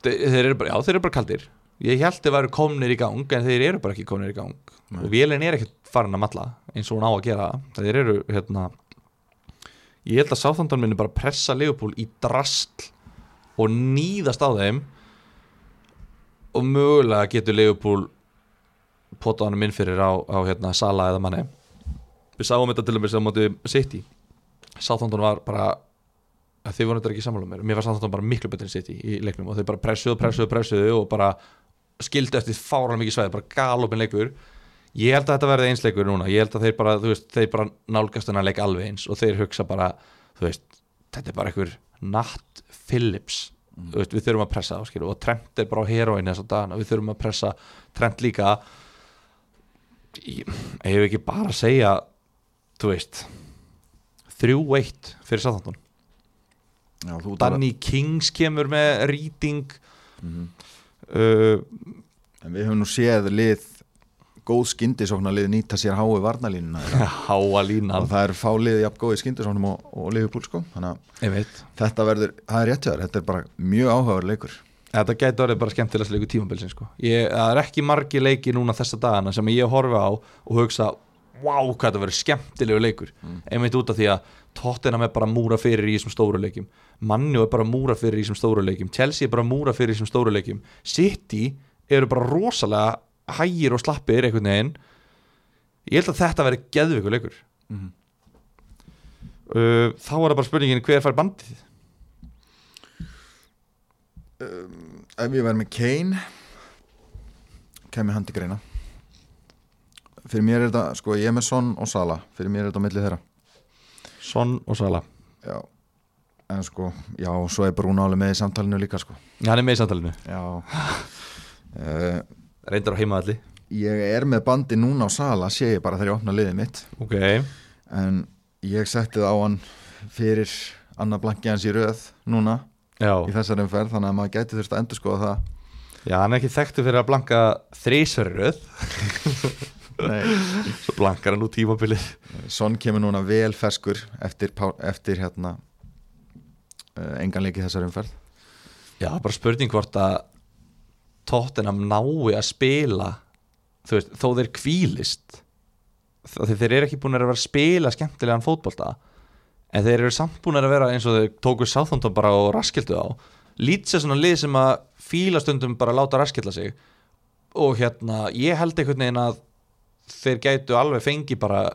þeir, eru bara, já þeir eru bara kaldir. Ég held þeir væru komnir í gang en þeir eru bara ekki komnir í gang. Nei. og vélinn er ekkert farin að matla eins og hún á að gera. Þeir eru hérna ég held að Sáþandan minni bara pressa Leopold í drastl og nýðast á þeim og mögulega getur Leopold potað hann inn fyrir á, á hérna, Sala eða manni við sáum þetta til dæmis á móti City. Southampton var bara þið voru þetta ekki sammála mér. Mér var Southampton bara miklu betur en City í leiknum og þau bara pressuðu, pressuðu, pressuðu og bara skildu eftir fáran mikið svæði bara galopin leikur. Ég held að þetta verði eins leikur núna. Ég held að þeir bara, þú veist, þeir bara nálgast hennar leik alveg eins og þeir hugsa bara þú veist, þetta er bara einhver Nat Phillips þú veist, við þurfum að pressa skilur og Trent er bara á heroin að við þurfum að pressa Trent líka. Ég hef ekki bara að segja þú veist 3-1 fyrir Southampton. Já, þú Danny Kings kemur með rýting Mhm. uh, En við höfum nú séð lið góð skyndisóknar lið nýta sér hái varnalínuna háa línan. Og það er fá lið jafn góð í skyndisóknum og, og Liverpool sko. Þannig að þetta verður, það er rétt hjá þér þetta er bara mjög áhugaður leikur. Þetta gæti orðið bara skemmtilegast leiku tímabilsin sko. ég, Það er ekki margi leiki núna þessa dagana sem ég horfi á og hugsa Vá, hvað þetta verður skemmtilegu leikur. Einmitt út af því að Tottenham er bara múra fyrir í þessum stóru leikjum. Mannu er bara múra fyrir í þessum stóru leikjum. Chelsea er bara múra fyrir í þessum stóru leikjum. City eru bara rosalega hægir og slappir einhvern veginn. Ég held að þetta verður geðveikur leikur. Mhm. uh, Þá er það bara spurningin hver fær bandið? Ef ég verð með Kane kemur hann til greina. Fyrir mér er þetta, sko ég er með Son og Sala fyrir mér er þetta á milli þeirra. Son og Sala já, en sko, já, svo er Bruno alveg með í samtalinu líka sko. Hann er með í samtalinu. Já. Uh, Reyndar á heimaðalli ég er með bandi núna á Sala sé ég bara þegar ég opna liðið mitt. Ok. En ég setti það á hann fyrir Anna Blanki hans í röð núna Já, í þessari umferð þannig að maður gæti þurft að endur skoða það. Já hann er ekki þekktu fyrir að blanka þrísverðröð Nei. Svo blankar hann út tímabilið. Son kemur núna vel ferskur eftir, eftir hérna engan leik í þessari umferð. Já, bara spurning hvort að Tottenham nái að spila veist, þó þeir kvílist Þegar þeir eru ekki búin að vera að spila skemmtilegan fótbolta En þeir eru samt búin að vera eins og þeir tóku Southampton bara og raskildu á Lítið svona lið sem að fíla stundum bara láta raskilla sig Og hérna, ég held einhvern veginn að þeir gætu alveg fengi bara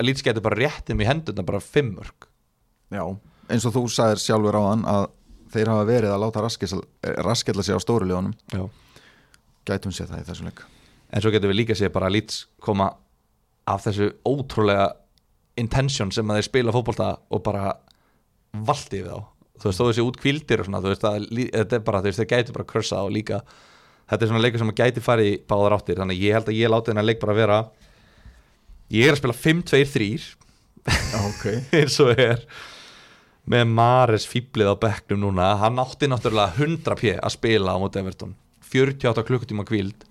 Lítið gætu bara réttum í hendurna bara fimmörk Já. eins og þú sagðir sjálfur á hann að þeir hafa verið að láta raskella sig á stóru liðunum. Já. Gætum séð það í þessum leik. En svo getum við líka séð bara að Leeds koma af þessu ótrúlega intention sem að þeir spila fótbolta og bara valdi við þá. Þú veist, þó þessi út kvildir og svona þú veist, að, lí- þetta er bara, þú veist, þeir gæti bara krössa og líka, þetta er svona leikur sem að gæti farið í báðar áttir, þannig að ég held að ég láti þennan leik bara vera ég er að spila 5-2-3 Já, ok. Eins og er með Mares fýblið á bekknum núna. Hann átti náttúrulega 100 p að spila á móti Everton. 48 klukkutíma kvíld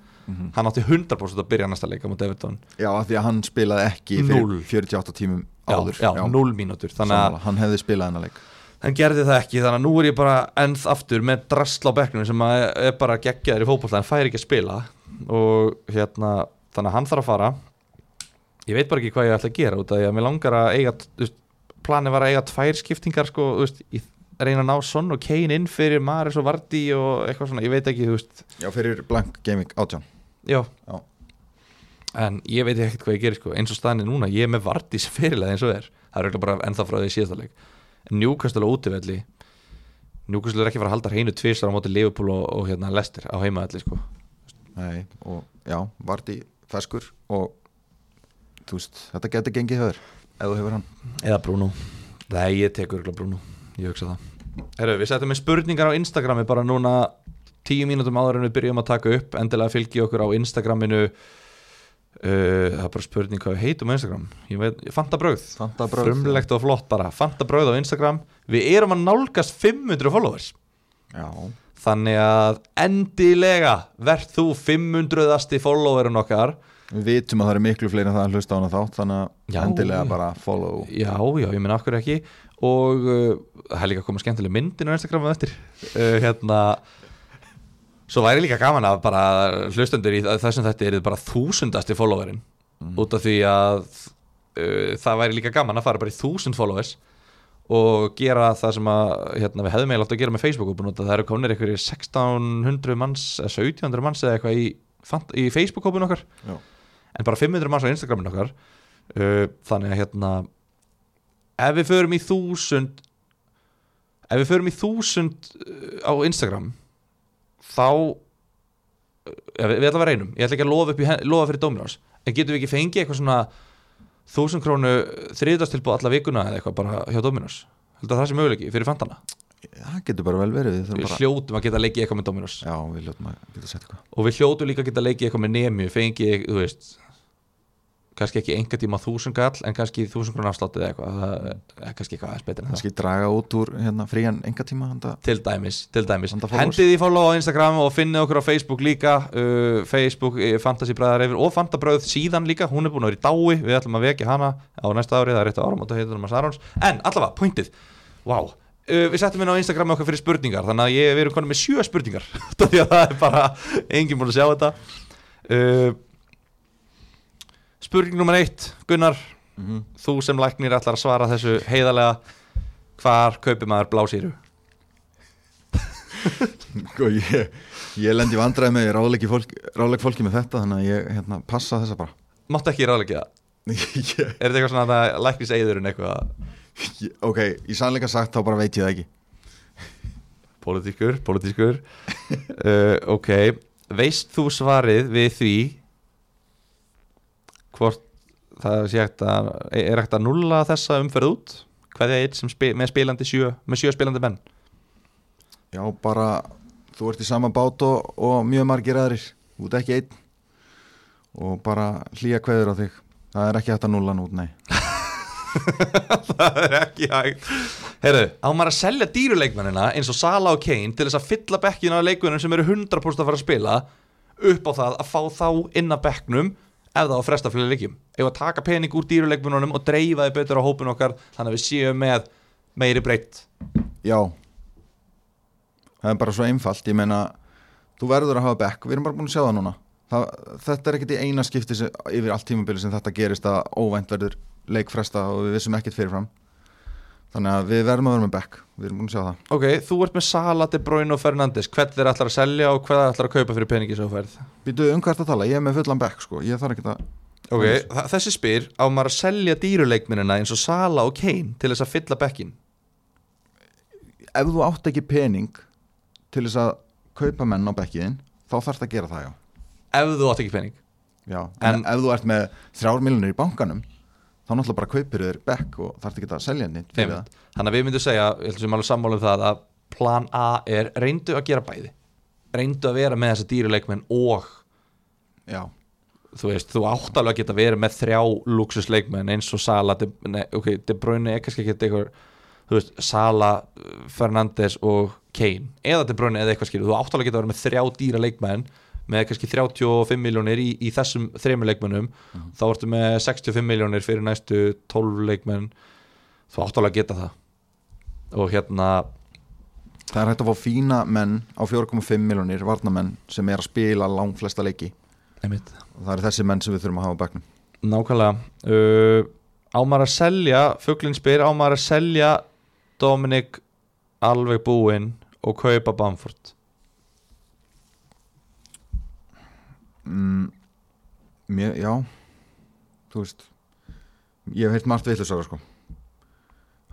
hann átti 100% að byrja næsta leik á móti Everton. Já, af því að hann spilaði ekki fyrir 48 tímum áður. já, já, 0 mínútur. Þannig að Sammála, hann hefði spilað hennar leik. Hann gerði það ekki þannig að nú er ég bara ennþ aftur með drasl á bekknum sem er bara geggjaður í fótbollta en fær ekki að spila. Og hérna þannig að hann þarf að fara. Ég veit bara ekki hvað ég ætla að gera út af því að mér langar að eiga planið var að eiga tvær skiptingar sko, veist, ég reyna að ná Son og Kane inn fyrir Maris og Vardí og eitthvað svona, ég veit ekki, Já, fyrir blank gaming átján. Já, Já. en ég veit ekkert hvað ég gerir sko, eins og staðinni núna, ég er með Vardí sem fyrirlega eins og er, það er auðvitað bara ennþá frá því síðasta leik. En Newcastle á útivelli. Newcastle er ekki fara að halda hreinu tvisar á móti Liverpool og, og hérna Leicester á heimavelli sko. Nei, og já, Vardí feskur og þú veist, þetta getur gengið höfður þú hefur hann. Eða Bruno. Nei, ég tekur Bruno, ég hugsa það. Herru, við settum með spurningar á Instagrami bara núna tíu mínútum áður en við byrjum að taka upp. Endilega fylgi okkur á Instagraminu. Uh, það er bara spurning hvað við heitum á Instagram. Ég veit, Fanta brauð Fanta brauð, frumlegt og flott bara, Fanta brauð á Instagram. Við erum að nálgast 500 followers. Já, þannig að endilega verð þú 500asti followerin okkar við vitum að það er miklu fleiri en það að hlusta á hana þátt þannig að Já. endilega bara follow. Já, já, ég minna okkur ekki? Og uh, það er líka að koma skemmtileg myndin á Instagram á eftir. Uh, hérna svo væri líka gaman að bara hlustendur í þessum þetta er bara þúsundasti followerin út af því að uh, það væri líka gaman að fara bara í þúsund followers og gera það sem að hérna, við hefðum eiginlega átt að gera með af það. Eru kominir einhverjir 1600 manns eða 1700 manns eða eitthvað í, í Facebook-hópun okkar. Já. En bara 500 manns á Instagramin okkar uh, þannig að hérna ef við förum í þúsund ef við förum í þúsund uh, á Instagram þá uh, við, við ætlum að reynum, ég ætla ekki að lofa, í, lofa fyrir Dominos en getum við ekki fengið eitthvað svona þúsund krónu þriðastilbúð alla vikuna eða eitthvað bara hjá Dominos held að það sé möguleiki fyrir fantana? Það getur bara vel verið. Við við bara hljótum að geta leikið eitthvað með Dominos Já, við hljótum að geta sett eitthvað. Og við hljótum líka að geta leikið eitthvað með nemi fengið, þú veist kannski ekki enga tíma þúsund gall en kannski þúsund krónu afsláttið eða eitthvað. Það er kannski eitthvað aðeins betur en það. Kannski draga út úr hérna, frían enga tíma handa. til dæmis, til dæmis. hendið í follow á Instagram og finnið okkur á Facebook líka uh, Facebook, uh, Fantasy Bræðar og Fantabröð síðan líka, hún er búin að vera í dái. Við ætlum að vekja hana á næsta ári. Það er rétt á árum og það heitir að Sarons en allavega, pointið, wow uh, við settum inn á Instagram okkar fyrir spurningar þannig að ég, við erum konum með sjö spurningar. Því að það er bara, enginn búin að sjá þetta. Uh, spurning nummer eitt Gunnar, mm þú sem læknir ætlar að svara þessu heiðarlega hvar kaupir maður blásýru? Sko, ég, ég lendi vandræði með ráðleiki fólki, ráðleik fólki með þetta Þannig að ég hérna, passa þessa bara. Máttu ekki ráðleikja það? ég, Er þetta eitthvað svona að læknis eðurinn eitthvað? Ok, í sannleika sagt þá bara veit ég það ekki. Pólitískur, pólitískur. Uh, Ok, veist þú svarið við því hvort það sé hægt að er hægt að nulla þessa umferð út? Hvað er eitt sem spil, með spilandi sjö með sjö spilandi menn. Já, bara þú ert í sama bát og, og mjög margir aðrir. Ert ekki einn. Og bara hlýja kveður á þig. Það er ekki hægt að nulla nút, nei. Það er ekki hægt. Heyrðu, á maður að selja dýruleikmennina eins og Sala og Kane til þess að fylla bekkinu af leikmennum sem eru 100% að fara að spila upp á það að fá þá inn að bekknum ef það á fresta fyrir leikjum. Ef að taka pening úr dýruleikmennunum og dreifa þið betur á hópin okkar þannig að við séum með meiri breytt? Já. Það er bara svo einfalt, ég meina Þú verður að hafa bekk, við erum bara búin að sjá það núna. Það, Þetta er ekkit í eina skipti yfir allt tímabili sem þetta gerist að óvænt verður leikfresta og við vissum ekkit fyrirfram Þannig að við verðum að vera með bekk Við erum búin að sjá það. Ok, þú ert með Sala, De Bruyne og Fernandes. Hvern þeir ætlar að selja og hvað ætlar að kaupa fyrir peningi sem þú færð Býtu um hvert að tala, ég er með fullan bekk sko. Ég þarf ekki að Ok, þa- þessi spyr á maður að selja dýruleikmennina eins og Sala og Kane til þess að fylla bekkin Ef þú átt ekki pening til þess að kaupa menn á bekkiðin þá þarfst að gera það já. Ef þú átt ekki pening? Já, en, En- ef þú ert með þrjár miljonir í bankanum þá náttúrulega bara kaupir þér bekk og þarfst ekki að selja henni. Þannig að við myndum segja, ég held sem alveg sammála um það að plan A er reyndu að gera bæði. Reyndu að vera með þessa dýruleikmenn og Já, þú veist, þú átt alveg að geta verið með þrjá luxusleikmenn eins og Sala De, nei, ok, De Bruyne er kannski ekki eitthvað þú veist, Sala, Fernandes og Kane, eða De Bruyne eða eitthvað skilur, þú áttalega geta vera með þrjá dýra leikmenn með kannski 35 miljónir í, í þessum þremur leikmennum þá ertu með 65 miljónir fyrir næstu 12 leikmenn. Þú áttalega geta það. Og hérna Það er hægt að fá fína menn á 4,5 miljonir varnamenn sem er að spila langflesta leiki. Einmitt. Og það eru þessi menn sem við þurfum að hafa á bekknum. Nákvæmlega. Uh, Ámar að selja, fugglinn spyr Ámar að selja Dominic alveg búinn og kaupa Bamford mm, mér, Já. Þú veist ég hef heilt margt vitlusara sko.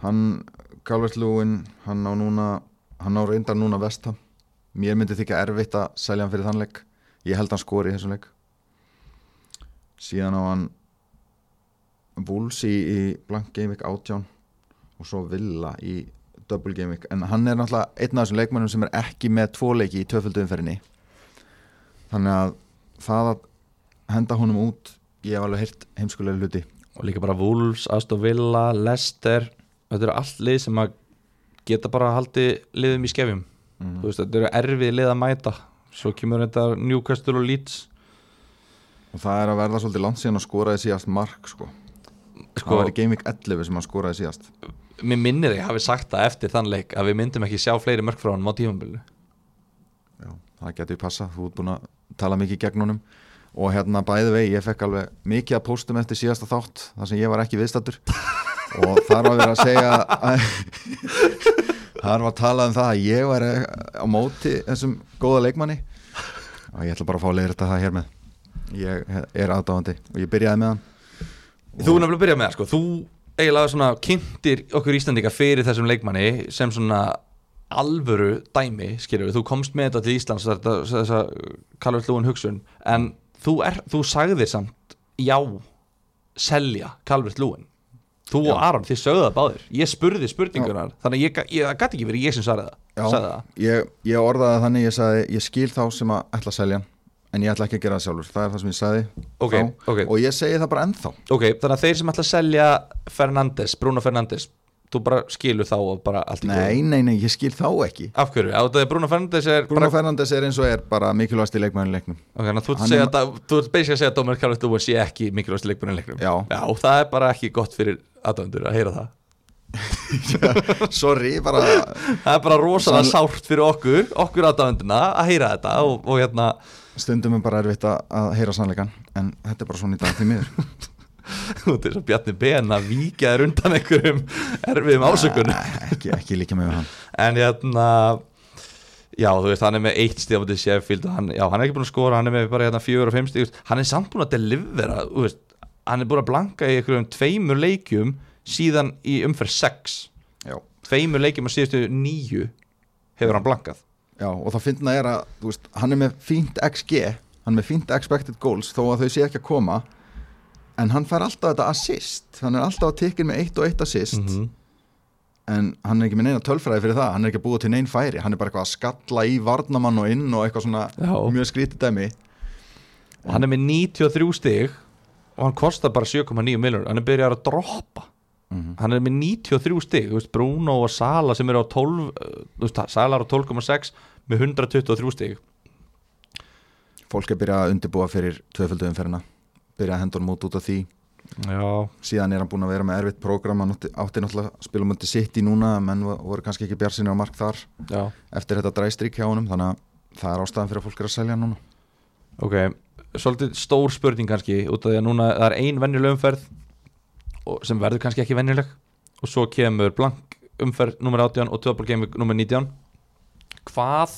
Hann, Calvert Lúin hann á núna hann á reyndar núna vestam mér myndi þykja erfitt að selja hann fyrir þann leik. Ég held hann skori í þessum leik. Síðan á hann Wolves í, í Blank Gameweek 18 og svo Villa í Double Gameweek en hann er náttúrulega einn af þessum leikmennum sem er ekki með tvo leiki í tvöföldu umferðinni. Þannig að það að henda honum út ég hef alveg heyrt heimskulega hluti. Og líka bara Wolves, Aston Villa, Leicester þetta eru allt lið sem að geta bara haldið liðum í skefjum. Mm. veist, þetta eru erfið lið að mæta. Svo kemur þetta Newcastle og Leeds. Og það er að verða svolítið langt síðan að skoraði síðast mark sko. það sko, var í Gameweek 11 sem hann skoraði síðast. Mér minnir ég hafi sagt það eftir þann leik að við myndum ekki sjá fleiri mörg frá hann á tímambilinu Já, það getur passa, þú ert búin að tala mikið gegn honum. Og hérna bæði vegi, ég fekk alveg mikið að póstum eftir síðasta þátt þar sem ég var ekki viðstattur og þar var verið að segja þar var talað um það að ég var á móti þessum góða leikmanni. Og ég ætla bara að fá að leiða þetta það hér með. Ég er aðdáðandi og ég byrjaði með hann. Þú er nefnilega að byrja með það sko. Þú eiginlega svona kynntir okkur Íslandika fyrir þessum leikmanni sem svona alvöru dæmi við, þú komst með þetta til Íslands þetta, þessa Calvert Lúin hugsun en þú, er, þú sagðir samt já, selja Calvert Lúin þú Já. og Aron, þið sögðu það báðir ég spurði spurningunar, þannig að ég, ég, það gæti ekki verið ég sem sagði það, Já, sagði það. ég, ég orðaði þannig, ég sagði ég skil þá sem að ætla að selja en ég ætla ekki að gera það sjálfur, það er það sem ég sagði Ok, þá. ok. og ég segi það bara ennþá ok, þannig að þeir sem ætla að selja Fernandes, Bruno Fernandes þú bara skilur þá og bara allt í Nei, nei, nei, ég skil þá ekki. Af hverju? Á þetta er Bruno Fernandes er Bruno bara Fernandes er eins og er bara mikilvægast í leikmæðinu leiknum. Ok, þannig að þú ert að er- Þú basically að segja að Dómar Karl Dúin sé ekki mikilvægst leikbúrin leiknum. Já. Já, það er bara ekki gott fyrir aðdöndur að heyra það. Sorry, bara Það er bara rosalega Sann- sárt fyrir okkur okkur aðdönduna að heyra þetta og, og hérna stundum er bara erfitt að, að heyra sannleikan en þetta er bara svona í dag því miður þú veist Bjarni Ben að víkja þér undan einhverjum erfiðum ásökunum. ekki, ekki líka með hann. En hérna já þú veist hann er með eitt stíð á mútið Sheffield hann, já, hann er ekki búin að skora, hann er með bara hérna fjögur og fimm stíð hann er samt búin að delivera veist, hann er búin að blanka í einhverjum tveimur leikjum síðan í umferð 6 Já, tveimur leikjum á síðustu nýju hefur hann blankað. Já og það finna er að veist, hann er með fínt XG hann er með fínt expected goals þó að þau sé ekki að koma en hann fær alltaf þetta assist. Hann er alltaf að tekja með eitt og eitt assist. -hmm. en hann er ekki með neina tölfræði fyrir það. Hann er ekki að búa til neinn færi. Hann er bara eitthvað að skalla í varnamann og inn og eitthvað svona Já. mjög skrítið dæmi. Hann er með 93 stig og hann kostar bara 7,9 miljonur hann er byrjar að droppa. Mhm. hann er með 93 stig. Veist, Bruno og Sala sem eru á 12 uh, þú veist, Sala er á 12,6 með 123 stig. Fólk er byrjað að undirbúa fyrir tvöföldu byrjað að henda honum út út af því. Já, síðan er hann búin að vera með erfitt prógram hann átti, náttúrulega mútið sitt í núna menn vo- voru kannski ekki bjarsinni á mark þar já, eftir þetta dræstrík hjá honum þannig að það er ástæðan fyrir að fólk er að selja hann núna. Ok svolítið stór spurning kannski út af því að núna það er ein venjuleg umferð sem verður kannski ekki venjuleg og svo kemur blank umferð nummer 18 og töfbol gaming nummer 19 hvað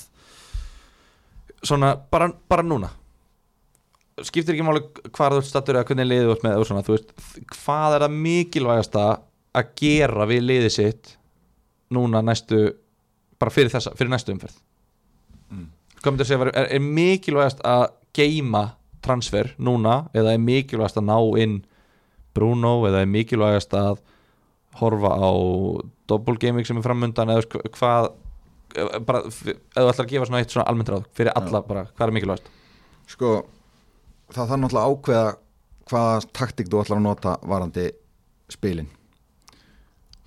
svona bara, bara núna skiptir ekki máli hvað þú ert stattur eða hvernig liðið þú ert með og svona, þú veist, hvað er það mikilvægasta að gera við liðið sitt núna næstu bara fyrir þessa, fyrir næstu umferð? Mm. hvað myndir að segja, er, er mikilvægast að geima transfer núna eða er mikilvægast að ná inn Bruno eða er mikilvægast að horfa á double gaming sem er framundan eða hva- hvað eh, bara, ef þú ætlar að gefa svona eitt svona almennt ráð fyrir alla bara, hvað er mikilvægast? Sko það þarf náttúrulega ákveða hvaða taktík þú ætlar að nota varandi spilin.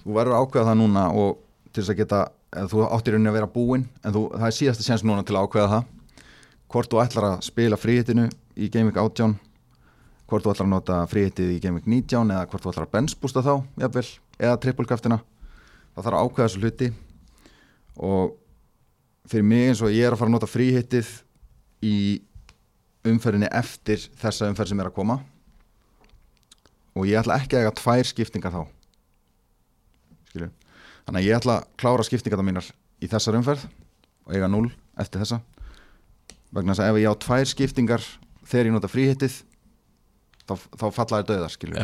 Þú verður ákveða það núna og til þess að geta, þú áttir rauninni að vera búinn en þú, það er síðasta séns núna til að ákveða það. Hvort þú ætlar að spila fríhittinu í Gaming 18 hvort þú ætlar að nota fríhittið í Gaming 19 eða hvort þú ætlar að benchbústa þá jafnvel, eða trippulkraftina. Það þarf að ákveða þessu hluti. Og fyrir mig eins og ég er að fara að nota fríhittið í umferðinni eftir þessa umferð sem er að koma. Og ég ætla ekki að eiga tvær skiptingar þá. Skilju þannig að ég ætla að klára skiptingarna mínar í þessar umferð og eiga 0 eftir þessa. Vegna þess að ef ég á tvær skiptingar þegar ég nota fríhittið þá, þá falla þær döðar skilju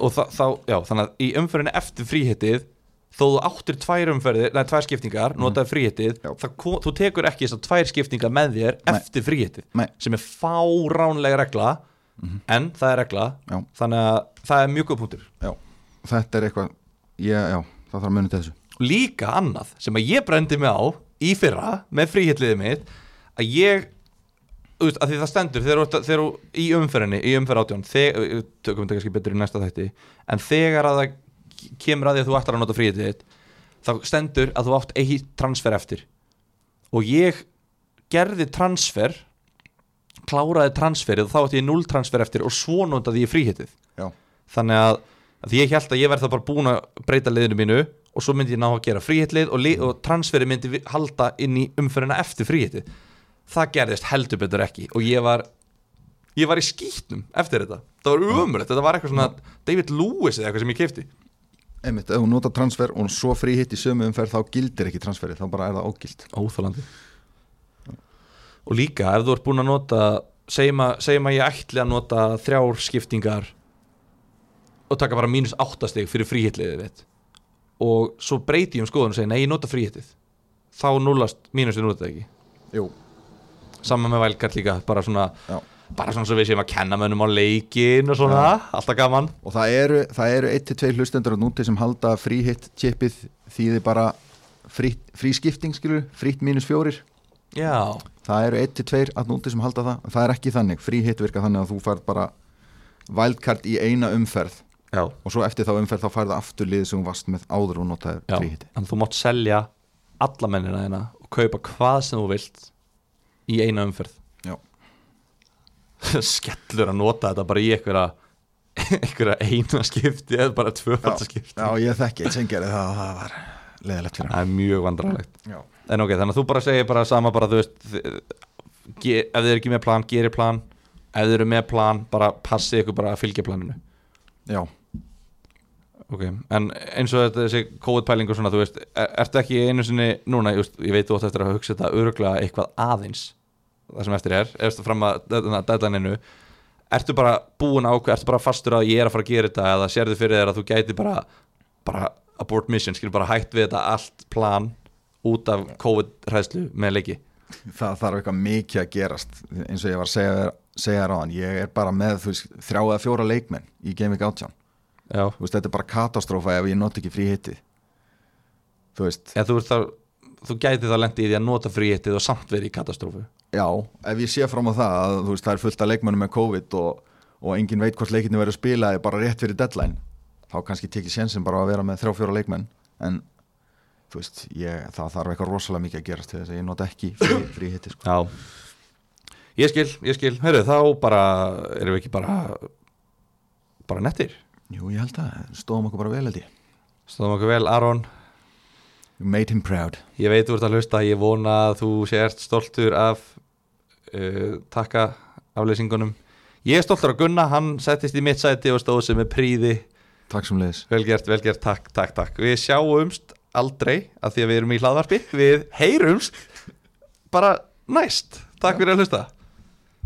og þá, já, þannig að í umferðinni eftir fríhittið þó þú áttir tvær umferðir, nei, tvær skiptingar notaði fríhittið, Já. það ko- þú tekur ekki þessar tvær skiptingar með þér Nei. eftir fríhittið, Nei. sem er fáránlega regla, en það er regla Já. þannig að það er mjög góð punktur Já, þetta er eitthvað ég, já, það þarf að muni til þessu líka annað sem að ég brendi mig á í fyrra með fríhittliðið mitt að ég að því það stendur þegar, þú í umferðinni, í umferð átjón þegar, tökum þetta kannski betur í næsta þætti en þegar að það kemur að því að þú ætlar að nota fríhittið þitt þá stendur að þú átt eitt transfer eftir. Og ég gerði transfer kláraði transferið og þá átti ég 0 transfer eftir og svo notaði ég fríhittið. Þannig að, því ég held að ég verði þá bara búin að breyta liðinu mínu og svo myndi ég ná að gera fríhitlið og, og transferi myndi halda inn í umferðina eftir fríhitlið það gerðist heldur betur ekki og ég var ég var í skýtnum eftir þetta. Það var umrætt, þetta var eitthvað svona David Lewis eða eitthvað sem ég kefti einmitt, ef þú nota transfer og svo fríhitt í sömu umferð þá gildir ekki transferið, þá bara er það ógild óþálandi og líka ef þú ert búin að nota segjum að, ég ætli að nota þrjár skiptingar og taka bara mínus áttastig fyrir fríhitliðið þitt og svo breyti ég um skoðun og segi nei ég nota fríhitið þá núlast mínus við nota ekki. Jú, saman með vælkart líka bara svona, já bara svona svo við séum að kenna mönnum á leikin og svona, alltaf gaman. Og það eru, það eru 1-2 hlustendur á núti sem halda fríhitt chipið þýði bara frí, frí frýtt mínus fjórir. Já, það eru 1-2 að núti sem halda það. Það er ekki þannig, fríhitt virka þannig að þú færð bara wildcard í eina umferð. Já, og svo eftir þá umferð þá færðu aftur lið sem þú varst með áður og notaði já. fríhitti en þú mátt selja alla mennina þina og kaupa hvað sem þú vilt í eina umferð skellur að nota þetta bara í einhverja einhverja eina skipti eða bara tvöfalda skipti. já ég þekki eitt sem gerði það og það var leðilegt fyrir það er mjög vandræðilegt hann Já, en ok, þannig að þú bara segir bara sama bara þú veist ef þið eru ekki með plan, gerir plan. Ef þið eru með plan, bara passið ykkur bara að fylgja planinu. Já, ok, en eins og þetta þessi kóðpæling og svona, þú veist er, ertu ekki einu sinni, núna, just, ég veit þú átt eftir að hugsa þetta öruglega eitthvað aðeins það sem eftir er, eftir fram að deadlineinu, ertu bara búin ákveð, ertu bara fastur að ég er að fara að gera þetta eða sérðu fyrir þér að þú gæti bara bara abort mission, skilur bara hætt við þetta allt plan út af COVID-ræðslu með leiki? Það þarf eitthvað mikið að gerast eins og ég var að segja, segja hann ég er bara með þrjá eða fjóra leikmenn í Gaming 18 Já, þú veist, þetta er bara katastrófa ef ég not ekki fríhitti þú veist, eða þú, þá, þú gæti þá lendi í því að nota fríhittið og samt verið í katastrófu já, ef ég sé fram á það að þú veist, það er fullt af leikmennum með COVID og, og engin veit hvort leikinni verður spilaði bara rétt fyrir deadline þá kannski tekið sénsinn bara að vera með þrjá fjóra leikmenn. En þú veist, ég, það þarf eitthvað rosalega mikið að gerast til þess að ég not ekki frí, fríhitti sko. Já, ég skil, ég skil. Hörru, þá bara, erum við ekki bara bara nettir? Jú, ég held að stóðum okkur bara vel held ég. Stóðum okkur vel, Aron. You made him proud. Ég veit þú ert að hlusta, ég vona að þú sért stoltur af uh, takka afleysingunum. Ég er stoltur af Gunna, hann settist í mitt sæti og stóð sem er príði Takk sem leiðis Vel gert, vel gert, takk, takk, takk. Við sjáumst aldrei að því að við erum í hlaðvarpi. Við heyrumst bara næst. Takk fyrir að hlusta